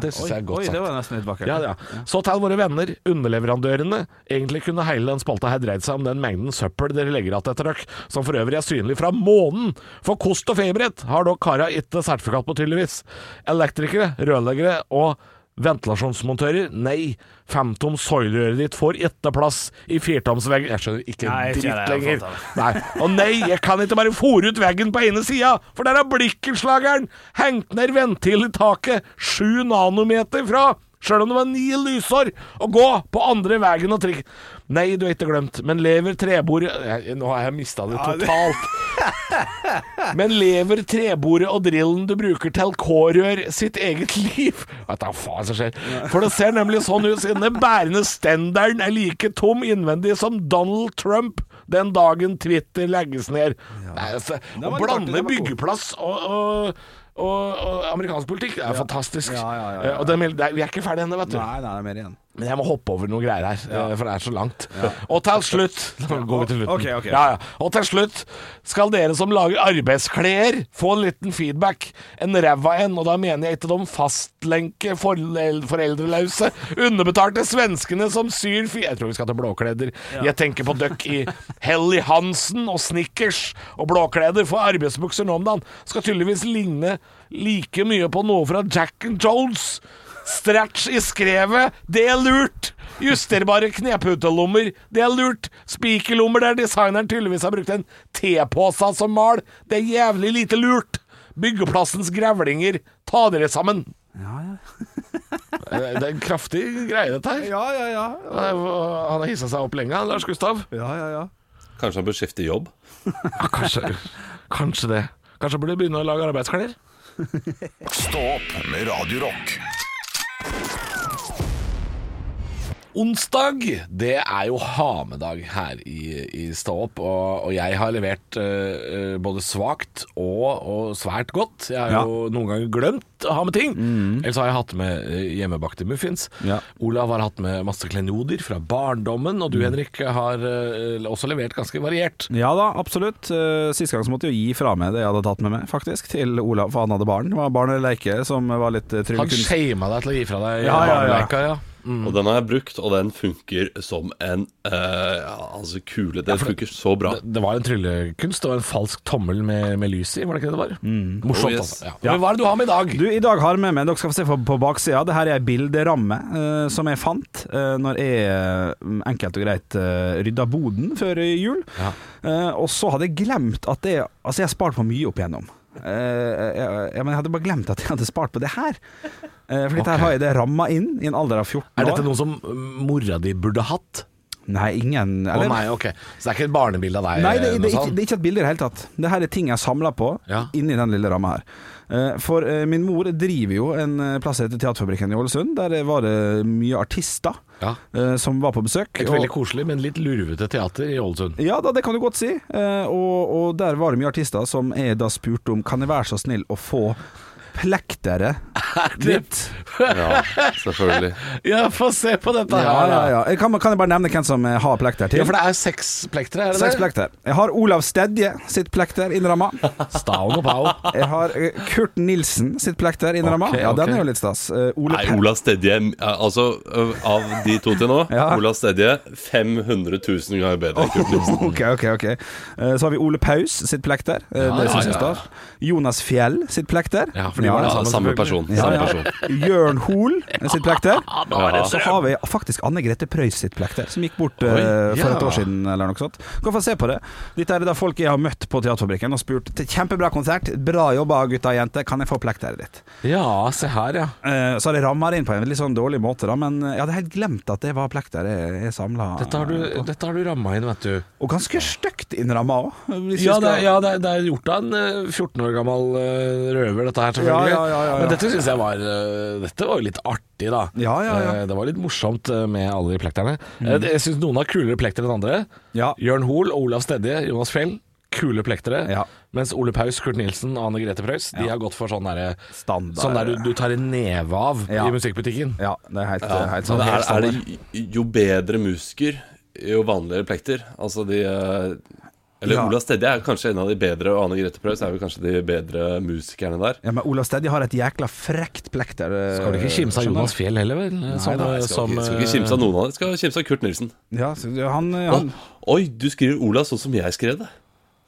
Det syns jeg er godt Oi, sagt. det var nesten litt vakkert. Ja, ja. Så til våre venner, underleverandørene. Egentlig kunne hele den spalta her dreid seg om den mengden søppel dere legger igjen etter dere, som for øvrig er synlig fra månen. For kost og feberrett har dere kara ikke sertifikat på, tydeligvis. Elektrikere, rørleggere og ventilasjonsmontører, nei. Femtoms soilrøret ditt får ikke plass i firtomsveggen Jeg skjønner ikke Nei, dritt jeg lenger. Nei. Og nei, jeg kan ikke bare fòre ut veggen på ene sida, for der er blikkenslageren hengt ned ventil i taket sju nanometer fra. Sjøl om det var ni lysår å gå på andre veien og trikk Nei, du er ikke glemt, men lever trebordet Nå har jeg mista det totalt. Men lever trebordet og drillen du bruker til K-rør sitt eget liv? Vet da faen som skjer. For det ser nemlig sånn ut siden den bærende stenderen er like tom innvendig som Donald Trump den dagen Twitter legges ned. Nei, altså, å blande byggeplass og, og, og, og amerikansk politikk, er fantastisk. Ja, ja, ja, ja. Eh, Og det, er- det er- vi er ikke ferdige ennå, vet du. Nei, nei, det er mer igjen. Men jeg må hoppe over noen greier her, ja. for det er så langt. Og til slutt Nå går vi til slutten. Okay, okay. Ja, ja. Og til slutt skal dere som lager arbeidsklær, få en liten feedback. En ræva en, og da mener jeg ikke de fastlenke forel- foreldreløse, underbetalte svenskene som syr fi... Jeg tror vi skal til blåkleder. Jeg tenker på døkk i Helly Hansen og Snickers og blåkleder, for arbeidsbukser nå om dagen skal tydeligvis ligne like mye på noe fra Jack and Jones. Stretch i skrevet, det er lurt. Justerbare kneputelommer, det er lurt. Spikerlommer der designeren tydeligvis har brukt en tepose som mal, det er jævlig lite lurt. Byggeplassens grevlinger, ta dere sammen. det er en kraftig greie, dette her. Ja, ja, ja. Han har hissa seg opp lenge, Lars Gustav. Ja, ja, ja. Kanskje han bør skifte jobb? Ja, kanskje, kanskje det. Kanskje han burde begynne å lage arbeidsklær. Stå opp med Radio Rock. Onsdag, det er jo ha-med-dag her i, i Stå opp, og, og jeg har levert eh, både svakt og, og svært godt. Jeg har Ja. jo noen ganger glemt å ha med ting. Ellers har jeg hatt med eh, hjemmebakte muffins. Ja. Olav har hatt med masse klenodier fra barndommen, og du Henrik har uh, også levert ganske variert. Ja da, absolutt. Eh, Sist gang så måtte jeg jo gi fra meg det jeg hadde tatt med meg, faktisk, til Olav, for han hadde barn. Det var barn eller leike som var litt trygg Han shama deg til å gi fra deg Ja, ja, ja. Ja. Og den har jeg brukt, og den funker som en uh, ja, altså kule. Den ja, det- funker så bra. Det, det var en tryllekunst. Det var en falsk tommel med, med lys i, var det ikke det det var? Morsomt, Oh, yes. altså. Ja. Men hva er det du har med i dag? Du, I dag har jeg med meg Dere skal få se på, på baksida. Det her er ei bilderamme uh, som jeg fant uh, når jeg enkelt og greit uh, rydda boden før jul. Ja. Eh, og så hadde jeg glemt at det Altså, jeg har spart på mye opp igjennom. Eh, jeg, jeg, men jeg hadde bare glemt at jeg hadde spart på det her. Eh, for dette her har jeg det ramma inn i en alder av 14 år. Er dette noe som mm, mora di burde hatt? Nei, ingen Å oh, nei, ok. Så det er ikke et barnebilde av deg? Nei, det, det, det, er ikke, det er ikke et bilde i det hele tatt. Det her er ting jeg samler på Ja. inni den lille ramma her. Eh, For eh, min mor driver jo en plass som heter Teaterfabrikken i Ålesund. Der var det mye artister Ja. som var på besøk. Et og- veldig koselig, men litt lurvete teater i Ålesund. ja da, det kan du godt si. Og, og der var det mye artister som jeg da spurte om Kan jeg være så snill å få plekteret ditt? Ja, selvfølgelig. Ja, få se på dette Ja, ja, ja. Jeg Kan, kan jeg bare nevne hvem som har plekter til? Ja, for det er seks plektere, er det Seks det? plekter. Jeg har Olav Stedje sitt plekter innramma. Stavn og pau. Jeg har eh, Kurt Nilsen sitt plekter innramma. Okay, Ja, den er jo litt stas. Uh, Ole Nei, Olav Stedje eh, Altså, av de to til nå, Ja. Olav Stedje 500 000 ganger bedre enn Kurt Nilsen. Ok, ok, ok. Uh, Så har vi Ole Paus sitt plekter. Uh, Ja, det ja, synes jeg er ja, ja. stas. Jonas Fjell sitt plekter. Ja, de var det Ja, samme, samme person. Ja, Samme ja. person. Jørn Hoel sitt plekter. Ja. Så har vi faktisk Anne Grete Preus sitt plekter, som gikk bort eh, Oi, for et år siden eller noe sånt. Kan få se på det. Dette er det da folk jeg har møtt på Teaterfabrikken og spurt til kjempebra konsert, bra jobba gutta og jenter, kan jeg få plekteret ditt? Ja, se her, ja. Eh, Så har jeg ramma det inn på en litt sånn dårlig måte, da, men jeg hadde helt glemt at det var plekter jeg, jeg samla. Dette har du, dette har du ramma inn, vet du. Og ganske stygt innramma òg. Ja, det, er- ja det, er- det er gjort av en eh, 14 år gammel eh, røver, dette her, selvfølgelig. Ja, ja, ja, ja, ja. Men dette syns jeg var eh, Dette var jo litt artig, da. Ja, ja, ja. Eh, Det var litt morsomt eh, med alle de plekterne. Mm. Jeg syns noen har kulere plekter enn andre. Ja. Jørn Hoel, Olav Stedje, Jonas Fjell. Kule plektere. Ja. Mens Ole Paus, Kurt Nilsen og Anne Grete Preus De har gått for sånn derre Sånn der du, du tar en neve av Ja. i musikkbutikken. Ja, det er helt, Ja. helt sånn. er, er det jo bedre musiker, jo vanligere plekter? Altså de Eller Ja. Olav Stedje er kanskje en av de bedre, og Ane Grete Preus er vel kanskje de bedre musikerne der. Ja, men Olav Stedje har et jækla frekt plekter. eh, Skal du ikke kimse av Jonas Fjell heller, vel? Som, da, Jeg skal, som, ikke, skal ikke kimse av noen av dem. Skal kimse av Kurt Nilsen. Ja, han, han, Å, Oi, du skriver Olav sånn som jeg skrev det.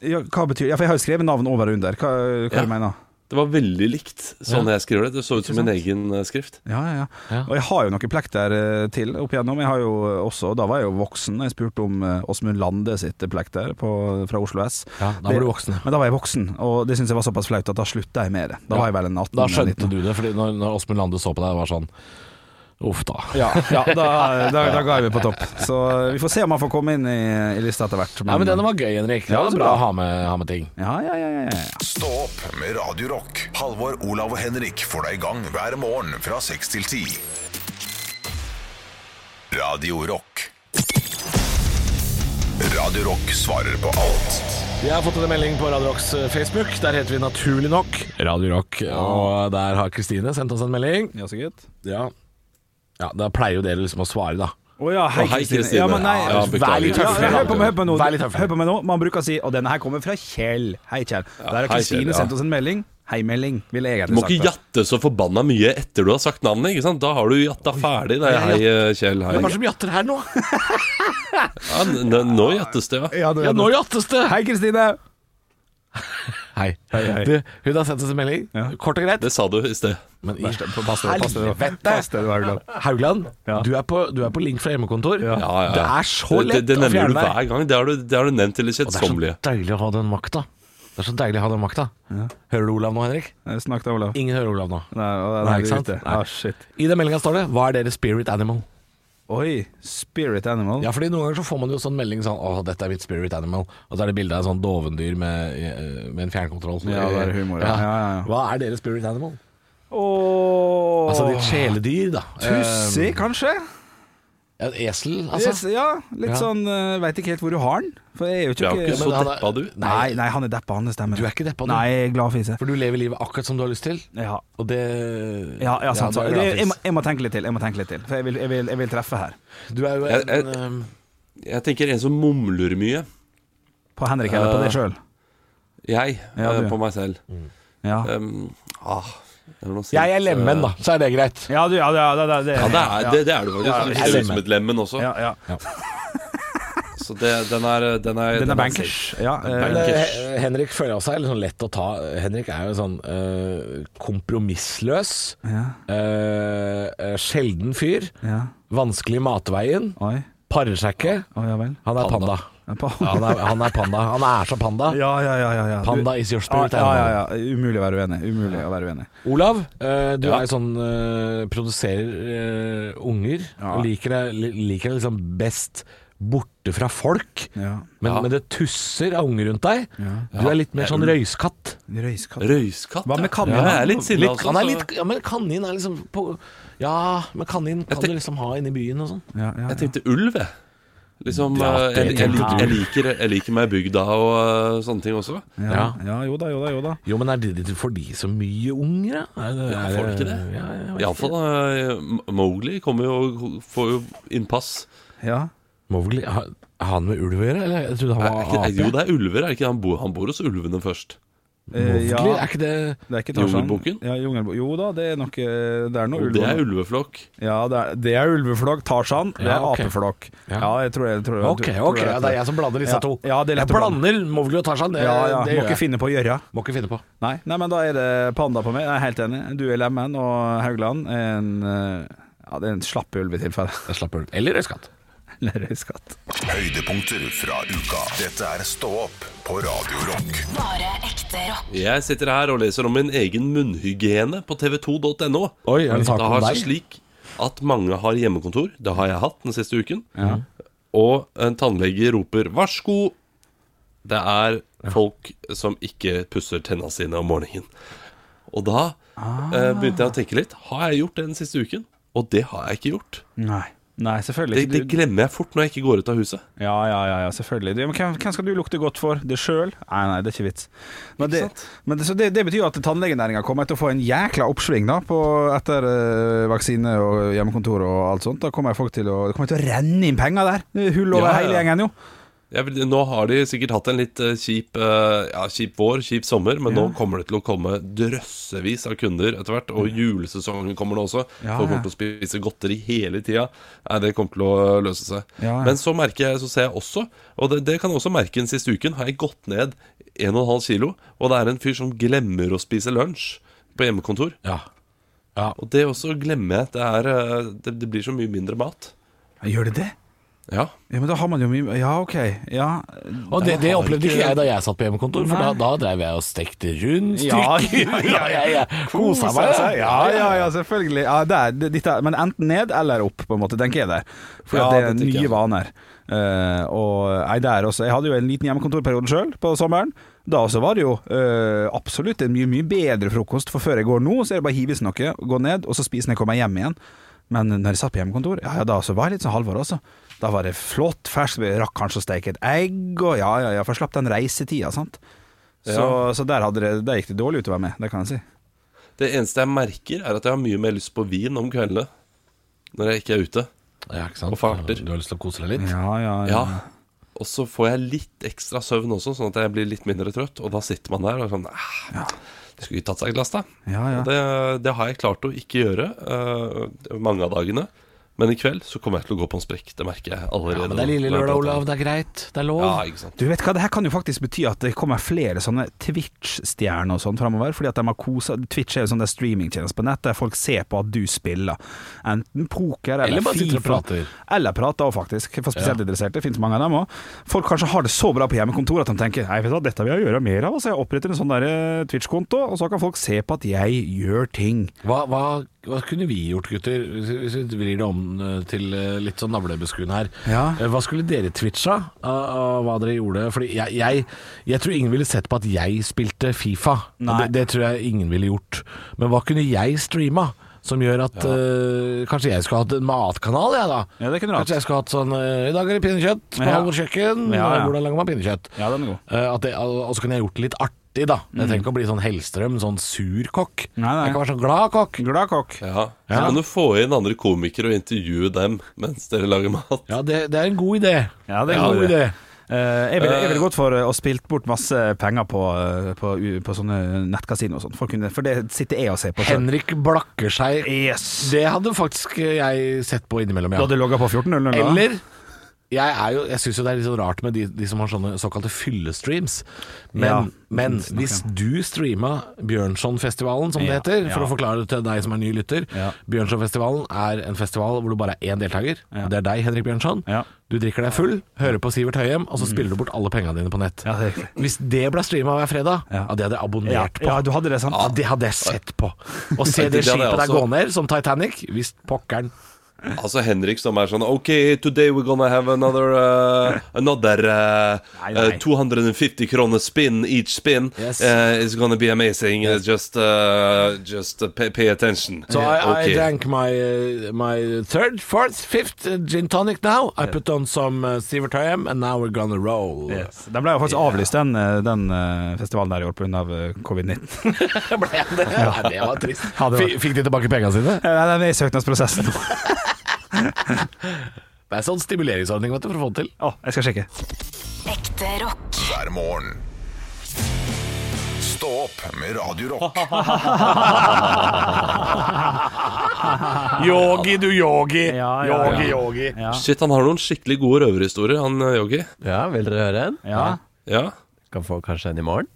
ja, Hva betyr Ja, for jeg har jo skrevet navn over og under. Hva, hva Ja. du mener Det var veldig likt sånn jeg skriver det. Det så ut som min egen eh, skrift. Ja, ja, ja. Ja. Og jeg har jo noen plekter eh, til opp igjennom. Jeg har jo også, Da var jeg jo voksen. Jeg spurte om eh, Åsmund Lande sitt plekter på, fra Oslo S. Ja, da var du voksen. Men da var jeg voksen, og det syntes jeg var såpass flaut at da slutta jeg med det. Da Ja. var jeg vel en 18 Da skjønte du det, Fordi når, når Åsmund Lande så på deg, det var sånn Uff da. Ja, ja da, da, da ga jeg meg på topp. Så vi får se om han får komme inn i, i lista etter hvert. Ja, men denne var gøy, Henrik. Det Ja, var bra bra. å ha med, ha med ting. Ja, ja, ja, ja, ja. Stå opp med Radiorock. Halvor, Olav og Henrik får deg i gang hver morgen fra seks til ti. Radio Rock. Radio Rock svarer på alt. Vi har fått en melding på Radio Rocks eh, Facebook. Der heter vi naturlig nok Radio Rock. Og der har Kristine sendt oss en melding. Ja, så gutt. Ja. Ja, Da pleier jo dere liksom å svare, da. Å ja, hei, Å, hei, Kristine. Kristine. Ja, men nei, Ja, beklager. vær litt tøffere. ja, hør på meg, hør på meg nå. Vær litt tøffere. Hør på meg nå. Man bruker å si Og denne her kommer fra Kjell. Hei, Kjell. Der har hei, Kristine Kjell, ja. sendt oss en melding. Hei-melding, ville jeg Du må ikke sagt. jatte så forbanna mye etter du har sagt navnet. ikke sant? Da har du jatta ferdig. Nei, hei, eh, Kjell. Hei. Hvem er det som jatter her nå? Ja, n- nå jattes det, ja. Ja, det- Ja, nå jattes det! Hei, Kristine. Hei. Hei, hei. Du, hun har sendt oss en melding. Ja. Kort og greit. Det sa du i sted. Men i deg, helvete! Er. Haugland, Ja. du, er på, du er på link fra hjemmekontor. Ja. Ja, ja. Det er så lett det, det å nevner du hver gang. Det har du, det har du nevnt til det kjedsommelige. det er så deilig å ha den makta. Det er så deilig å ha den makta. Hører du Olav nå, Henrik? Snakk snakket Olav. Ingen hører Olav nå. Nei, Nei, er ikke sant? Nei. Ah, shit. I den meldinga står det 'Hva er deres spirit animal'? Oi, spirit animal. Ja, fordi Noen ganger så får man jo sånn melding sånn 'Å, dette er mitt spirit animal', og så er det bilde av en sånn dovendyr med, eh, med en fjernkontroll. Ja, det er humor, ja. Ja, ja, ja. Hva er deres spirit animal? Oh. Altså ditt kjæledyr, da. Tussi, kanskje? Eh, et esel, altså. Yes, ja, litt Ja. sånn uh, Veit ikke helt hvor du har den. For jeg er jo Du er jo ikke, ikke så er- deppa, du. Nei, nei, han er deppa, han det stemmer. Du er ikke deppa, du. Nei, jeg er glad fise. For du lever livet akkurat som du har lyst til, Ja, og det ja, ja sant. Ja, jeg, jeg, må, jeg må tenke litt til. Jeg må tenke litt til For jeg vil, jeg vil, jeg vil treffe her. Du er jo en jeg- um, Jeg tenker en som mumler mye. På Henrik eller på deg sjøl. Jeg, Ja, eh, på meg selv. Ja. Um, ah, Jeg er lemen, da, så er det greit. Ja, du, ja, ja, det, det, det, Ja, det er det, det, er du faktisk. Du er ser ut som et lemen også. Ja, ja. Så det, den er Den er, Den er bankers. Ja, bankers. Men eh, Henrik føler også er litt sånn lett å ta. Henrik er jo sånn uh, kompromissløs. ja, eh, eh, sjelden fyr. ja. Vanskelig i matveien. Oi. Parer seg ikke. Han er panda. Ja, han, er, han er panda. Han er så panda. Ja, ja, ja, ja, ja. Du- Panda is your spirit ja, ja, ja. Umulig å være uenig. Umulig å være uenig. Olav, eh, du Ja. er sånn eh, Produserer eh, unger. Ja. Og liker det, liker det liksom best borte fra folk. Ja. Men, Ja. men det tusser av unger rundt deg. Ja. Du er litt mer sånn røyskatt. Røyskatt. Røyskatt. Hva med kanin, Ja, jeg er litt sinna Litt, han er litt, ja, men kanin er liksom på Ja, men kanin kan tenk- du liksom ha inne i byen og sånn. Ja, ja, Jeg tenkte ulv, jeg. Liksom, Ja, eh, jeg, jeg, liker, jeg, liker, jeg liker meg i bygda og eh, sånne ting også. Ja, ja, jo da, jo da, jo da. Jo, men er det det for de så mye unger, da? Er det, Ja, får de ikke det? Ja, Iallfall uh, Mowgli kommer jo får jo innpass. Ja. Mowgli, har han med ulv å gjøre? Eller jeg trodde han Er, var er, ape. jo, det er ulver. Er det ikke? Han, bor, han bor hos ulvene først. Eh, ja. er ikke det Det er ikke Jungelboken? Ja, jungelbo jo da, det er nok Det er noe ulv. det er ulveflokk. Ja, det er, det er ulveflokk. Tarzan, det Ja, er apeflokk. Ja. Ja, jeg tror jeg tror, Ok, tror jeg- det er jeg som blander disse Ja, to. ja, det er lett jeg blander Mowgli og Tarzan. Det, Ja, ja. det Må ikke jeg. finne på å gjøre. Må ikke finne på. Nei, nei, men da er det panda på meg. Jeg er helt enig. Du er lemen, og Haugland er en eh, Ja, det er en slapp ulv i tilfelle. Ulv. Eller røyskatt. Eller røyskatt. Høydepunkter fra uka. Dette er Stå opp på Radiorock. Bare ekte rock. Jeg sitter her og leser om min egen munnhygiene på tv2.no. Oi, er det sak Det om har deg? seg slik at mange har hjemmekontor. Det har jeg hatt den siste uken. Og en tannlege roper 'varsko'. Det er folk som ikke pusser tenna sine om morgenen. Og da eh, begynte jeg å tenke litt. Har jeg gjort det den siste uken? Og det har jeg ikke gjort. Nei. Nei, selvfølgelig det det, glemmer jeg fort når jeg ikke går ut av huset. Ja, ja, ja, ja selvfølgelig. Det, men hvem, hvem skal du lukte godt for? Det sjøl? Nei, nei, det er ikke vits. Men, det, men det, så det, det betyr at tannlegenæringa kommer til å få en jækla oppsving da på, etter uh, vaksine og hjemmekontor og alt sånt. Da kommer folk til å, det kommer til å renne inn penger der. Er Hull over ja. hele gjengen, jo. Jeg nå har de sikkert hatt en litt eh, kjip, eh, ja, kjip vår, kjip sommer, men nå kommer det til å komme drøssevis av kunder etter hvert. Og julesesongen kommer nå også. Ja, Folk ja. kommer til å spise godteri hele tida. Det kommer til å løse seg. Ja, ja. Men så merker jeg, så ser jeg også, og det, det kan jeg også merke den siste uken, har jeg gått ned 1,5 kilo, og det er en fyr som glemmer å spise lunsj på hjemmekontor. Ja. ja. Og det også glemmer jeg. Det, er, eh, det, det blir så mye mindre mat. Gjør det det? Ja. Ja, men da har man jo mye Ja, OK. Ja. Og det, det opplevde ikke- jeg da jeg satt på hjemmekontor, for da, da drev jeg og stekte rundstykker. Ja, ja, ja, ja, Kosa meg. Ja, ja, ja, selvfølgelig. Ja, det er, det, dette, er- men enten ned eller opp, på en måte, tenker jeg det. For Ja, det er det nye jeg. vaner. Uh, og nei, der også Jeg hadde jo en liten hjemmekontorperiode sjøl på sommeren. Da også var det jo uh, absolutt en mye mye bedre frokost. For før jeg går nå, så er det bare å hive i seg noe, gå ned, og så spise når jeg kommer hjem igjen. Men når jeg satt på hjemmekontor, ja, ja da så var jeg litt sånn Halvor også. Da var det flott fersk, vi rakk kanskje å steke et egg, og ja, ja, ja, for slapp den reisetida, sant. Så, så der, hadde det, der gikk det dårlig utover meg, det kan jeg si. Det eneste jeg merker, er at jeg har mye mer lyst på vin om kveldene. Når jeg ikke er ute. Ja, ikke sant? Og farter. Du har lyst til å kose deg litt? Ja, ja, ja. Ja. Og så får jeg litt ekstra søvn også, sånn at jeg blir litt mindre trøtt. Og da sitter man der og sånn ah, Det skulle tatt seg et glass, da. ja, ja. Det, det har jeg klart å ikke gjøre uh, mange av dagene. Men i kveld så kommer jeg til å gå på en sprekk. Det merker jeg allerede. Ja, men det er lille lørdag, Olav. det. Er greit. Det er lov. Ja, ikke sant. Du vet hva, det her kan jo faktisk bety at det kommer flere sånne Twitch-stjerner og sånn framover, fordi at de har kosa Twitch er jo sånn streamingtjeneste på nett der folk ser på at du spiller. Enten poker eller, Eller bare og FIFA. prater. Eller prater òg, faktisk. For spesielt Ja. interesserte. Det finnes mange av dem òg. Folk kanskje har det så bra på hjemmekontor at de tenker Nei, vet du hva, dette vil jeg gjøre mer av. Så jeg oppretter en sånn eh, Twitch-konto, og så kan folk se på at jeg gjør ting. Hva, hva, hva kunne vi gjort, gutter? Hvis vi- vrir det om eh, til eh, litt sånn navlebeskuende her. Ja. Eh, Hva skulle dere twitcha av, hva dere gjorde? Fordi jeg, jeg, jeg tror ingen ville sett på at jeg spilte Fifa. Det, det tror jeg ingen ville gjort. Men hva kunne jeg streama? Som gjør at eh, Kanskje jeg skulle hatt en matkanal, jeg, da. Ja, det kunne du. Kanskje jeg skulle hatt sånn uh, I dag er det pinnekjøtt på Ja. Kjøkken. Ja, ja. Hvordan lager man pinnekjøtt? Ja, den er god. Uh, at det, og så kunne jeg gjort det litt artig, da. Jeg trenger ikke å bli sånn Hellstrøm, sånn sur kokk. Nei, nei. Jeg kan være sånn glad kokk. Glad kokk. Ja. Så Ja. kan du få inn andre komikere og intervjue dem mens dere lager mat. Ja, det, det er en god idé. Ja, det er en god idé. Eh, jeg ville jeg ville gått for eh, å spilt bort masse penger på, eh, på, på sånne nettkasino og sånn. For, å kunne- for det sitter jeg og ser på. selv. Henrik blakker seg. Yes. Det hadde faktisk jeg sett på innimellom, Du ja. hadde logga på 14.00 da? Eller jeg, er jo, jeg syns jo det er litt sånn rart med de, de som har sånne såkalte fyllestreams. Men, Ja, men hvis du streama Bjørnsonfestivalen, som det Ja, heter, for ja. å forklare det til deg som er ny lytter. Bjørnsonfestivalen er en festival hvor du bare er én deltaker. Det er deg, Henrik Bjørnson. Du drikker deg full, hører på Sivert Høyem, og så spiller du bort alle pengene dine på nett. Ja, det. Hvis det ble streama hver fredag, Ja. det hadde jeg abonnert på. ja, du hadde det, sant? Ja, det hadde jeg sett på. Å se Det det skipet der gå ned, som Titanic, hvis pokkeren Altså Henrik som er sånn OK, today we're gonna have another uh, Another uh, Nei, nei. uh, 250 kroner spin each spin. Yes. Uh, it's gonna be amazing. Uh, just uh, just uh, pay, pay attention. So I, I drank my uh, my third, fourth, fifth gin tonic now. I put on some uh, Sivert Høyem, and now we're gonna roll. Yes. Den ble jo faktisk avlyst, den, eh, den eh, festivalen der i år pga. covid-19. Ble det? Ja, det var trist. Ja, det var- Fikk- de tilbake pengene sine? Nei, Den er i søknadsprosessen. Det er sånn stimuleringsordning vet du, for å få det til. Å, jeg skal sjekke. Ekte rock. hver morgen. Stå opp med Radio Rock. Yogi, du yogi. Ja, ja, yogi, ja. yogi. Ja. Shit, han har noen skikkelig gode røverhistorier, han uh, Yogi. Ja, vil dere høre en? Ja. Ja. Kan få kanskje en i morgen?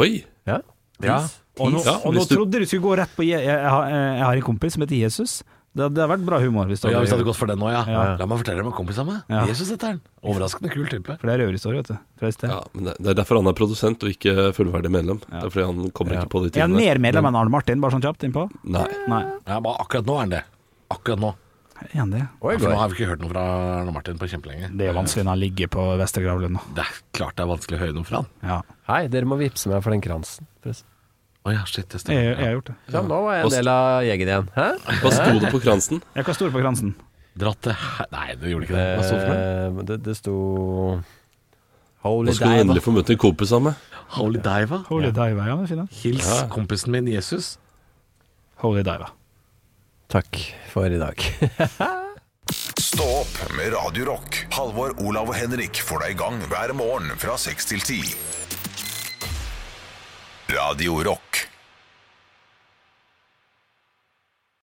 Oi. Ja. Ja. Og nå, Ja, og nå hvis du- trodde du skulle gå rett på Jeg, jeg, har, jeg har en kompis som heter Jesus. Det, det har vært bra humor. Hvis du Ja, Hvis det hadde gått for den nå, ja. Ja. La meg fortelle deg om en kompis av meg. Ja. Jesus heter han. Overraskende kul type. For det er røverhistorie, vet du. Fra sted. Ja, men det, er derfor han er produsent og ikke fullverdig medlem. Det er fordi han kommer ikke på de Er han mer medlem enn Arne Martin, bare sånn kjapt innpå? Nei. Nei. Ja, bare akkurat nå er han det. Akkurat nå. Er det? Oi, For nå har vi ikke hørt noe fra Arne Martin på kjempelenge. Det er vanskelig når han ligger på Vestre Gravlund nå. Det er klart det er vanskelig å høre noe fra han. Ja. Hei, dere må vippse meg for den kransen. forresten. Å ja, shit, det Jeg, stemmer. jeg har gjort det. Ja, nå var jeg en del av gjengen igjen. Hæ? Hva sto det på kransen? Jeg kan stå på kransen. Dratt til he- Nei, du gjorde ikke det. Hva sto det for noe? Eh, det, det sto Holy Nå skal du endelig få møte en kompis av meg. Holy Diva. Holy Diva, ja, det er fint. da. Hils kompisen min Jesus. Holy Diva. Takk for i dag. Stå opp med Radio Rock. Halvor, Olav og Henrik får deg i gang hver morgen fra 6 til 10. Radio Rock.